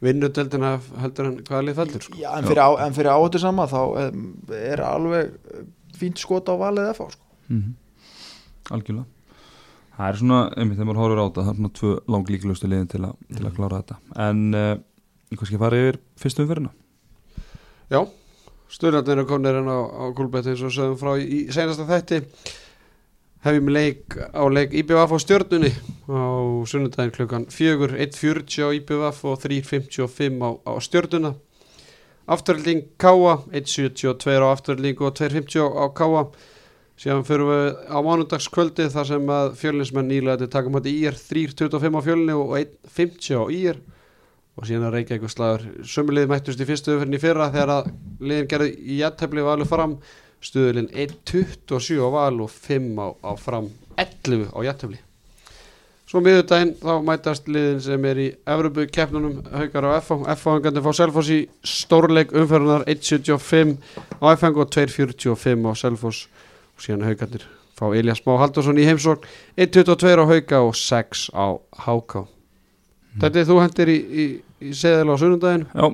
vinnudeldina heldur en hvað lið fellur sko. Já, en fyrir, á, en fyrir áhættu sama þá er alveg eh, fínt skot á valið FH sko. Mhm. Algjörlega. Það er svona, einmitt þegar maður horfir á þetta það er svona tvö langlíklustu liðin til, a, til að klára þetta. En uh, kannski fara yfir fyrstu umferðina. Já, stöðlarnir eru konir en á, á Kúlbett eins og sögum frá í, senasta þætti. Hefjum leik á leik IBVF á stjörnunni á sunnudaginn klukkan 4, 1.40 á IBVF og 3.55 á, á stjörnuna. Afturölding Káa 1.72 á afturölding og 2.50 á Káa síðan fyrir við á mánundagskvöldi þar sem að fjölinsmenn nýlega til takum hætti IR 3.25 á fjölni og 1.50 á IR og síðan að Reykjavík og slagur. Sömulið mættust í fyrstu umferðin í fyrra þegar að liðin gerði í jættefli valu fram. Stuðulinn 1.27 á val og 5 á, á fram 11 á jættefli Svo miðurdaginn þá mætast liðin sem er í Evropu keppnunum haukar á FH FH hangandi fá Selfoss í stórleik umferðunar 1.75 á FH og 2.45 á Selfoss. Og síðan haugandir fá Elias Má Haldursson í heimsókn 1.22 á hauka og 6 á háká Þetta er þú hendir í, í, í seðil á sunnundaginn Já,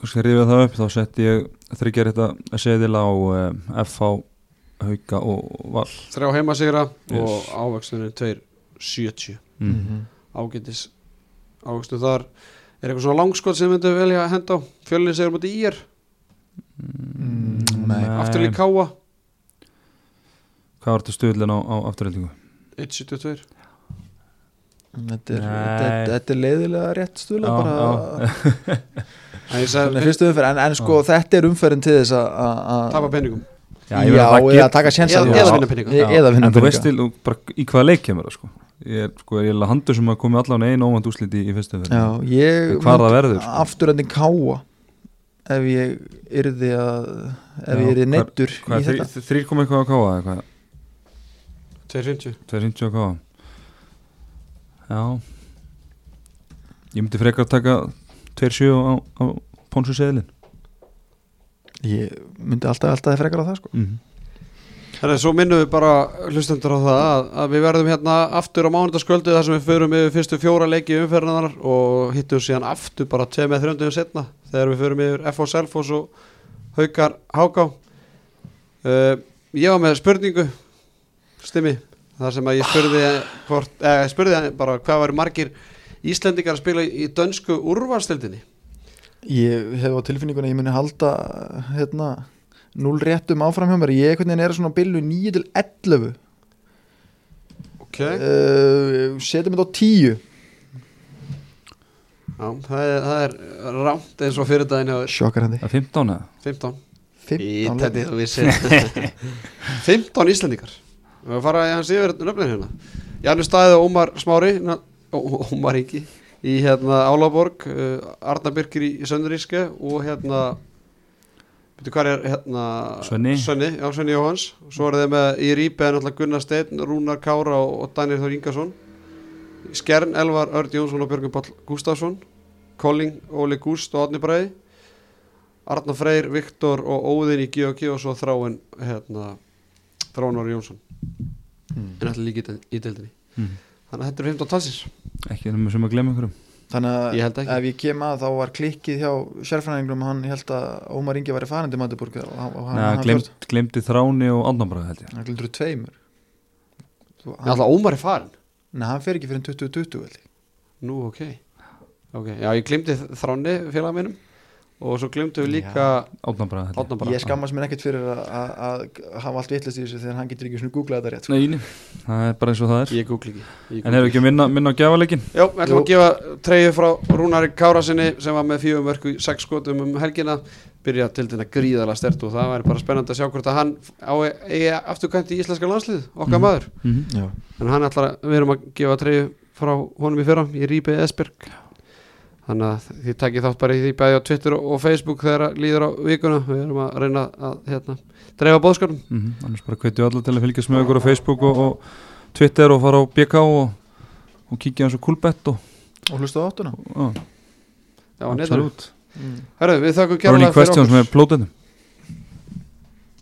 kannski rifið það upp þá setti ég þryggjar þetta seðil á uh, FH, Hauka og Val. Þrjá heimasigra Yes. og ávöxtunin 2.70 mm. ágætis ávöxtu þar. Er eitthvað svona langskot sem myndu velja að henda á? Fjölinn segur mútið í er? Mm, nei. aftur lík káa Hvað var þetta stuðlinn á, á afturhendingu? 1.72 Þetta er, þetta, þetta er leiðilega rétt stula Já, bara <laughs> En ég Svona sagði, fyrstu umferð, en, en sko þetta er umferðin til þess að- að tapa peningum. Já, það eða taka sénsa Eða- eða vinna peninga. E- Eða vinna en þú veist til, í hvaða leik kemur það sko? Ég er sko, ég er handur sem að komi allan einu óvænt úsliti í fyrstu Já, umferð ég Hvar það verður, sko. Afturöndin káa Ef ég yrði að Ef Já, ég yrði neittur í hvað, þetta. þrý- þrír kom eitthvað á káa eða hvað? 250 250 á káa já ég myndi frekar taka 2.7 á, á Pónsu seðlin Ég myndi alltaf alltaf frekar á það sko mm -hmm. Herra, svo minnum við bara hlustendur á það að, að við verðum hérna aftur á mánundaskvöldu þar sem við förum yfir fyrstu fjóra leiki umferðinar og hittum síðan aftur bara tveið með þrjöndum setna þegar við förum yfir F.O. Selfoss og Haukar Háká uh, Ég var með spurningu stimmi, þar sem að ég spurði hvort, eh, spurði bara hvað varu margir Íslendingar að spila í dönsku úrvarstildinni Ég hef á tilfinninguna að ég muni halda hérna núl réttum áfram hjá mér. Ég einhvern veginn er svona á billu 9 til 11 Ok, uh, setjum þetta á 10 já, það er, það er rámt eins og fyrir daginn er 15 eða? 15 15 Ítaldi, þú vissir. <laughs> <laughs> 15 Íslendingar Við erum að fara í hans yfir nöfnir hérna. Janus Stæði og Ómar Smári Ómar Ingi í hérna Álaborg uh, Arna Birkir í, í Sönduríske og hérna veitu hvað er hérna Svenni. Svenni, já, Svenni Jóhans svo er þeir með í en alltaf Gunnar Steinn Rúnar Kára og, og Daniel Þór Ingarsson Skjern, Elvar, Örd Jónsson og Björgun Páll Gustafsson Kolling, Óli Gúst og Átni Bræði Arnar Freyr, Viktor og Óðinn í G&G og svo þráin hérna, Þránar Jónsson. Mm. en allir líka í í deildinni. Mm. þannig að þetta er 15 talsins. Ekki nema sem að glemma einhverjum. Þannig að ef ég kem að þá var klikkið hjá sérfræðinglum hann held að Ómar Ingi væri farin til Matiburg og, hann- og hann, Nei, hann glemt, glemdi þráni og andnabræð held ég. Hann glemdur tveimur. Alltaf Ómar er farin Nei, hann fer ekki fyrir 2020 held ég. nú ok, ok, já ég glimti Þráni félag minnum og svo glimtu við líka held ég. Skammast mér ekkert fyrir að, að, að hafa allt vittlist í þessu þegar hann getur ekki svona googlað þetta rétt sko. Nei, nei, það er bara eins og það er. Ég googli ekki. Ég En hefur ekki minna, minna á gjafaleikin? Já, við ætlum að gefa treyju frá Rúnari Kárasinni sem var með fjögum mörku í sex skotum um helgina. Byrja til þetta gríðala stert og það væri bara spennandi að sjá hvort að hann á eigi afturkvæmt í íslenska landslið, okkar Mhm. maður. Mm -hmm. En hann ætlar að, við erum að gefa treyju frá honum í fyrra, í Rípi Esberg þannig að þið takið þátt bara í því bæði á Twitter og Facebook þegar líður á vikuna, við erum að reyna að hérna, dreifa bóðskapnum Mhm, Annars bara hvetju alla til að fylgjast með okkur á Facebook og, og Twitter og fara á BK og, og kíkja eins og Coolbet og, Og hlusta á áttuna og Já, absolutt. Mm. Herru, við þakkum kærlega fyrir Questions okkur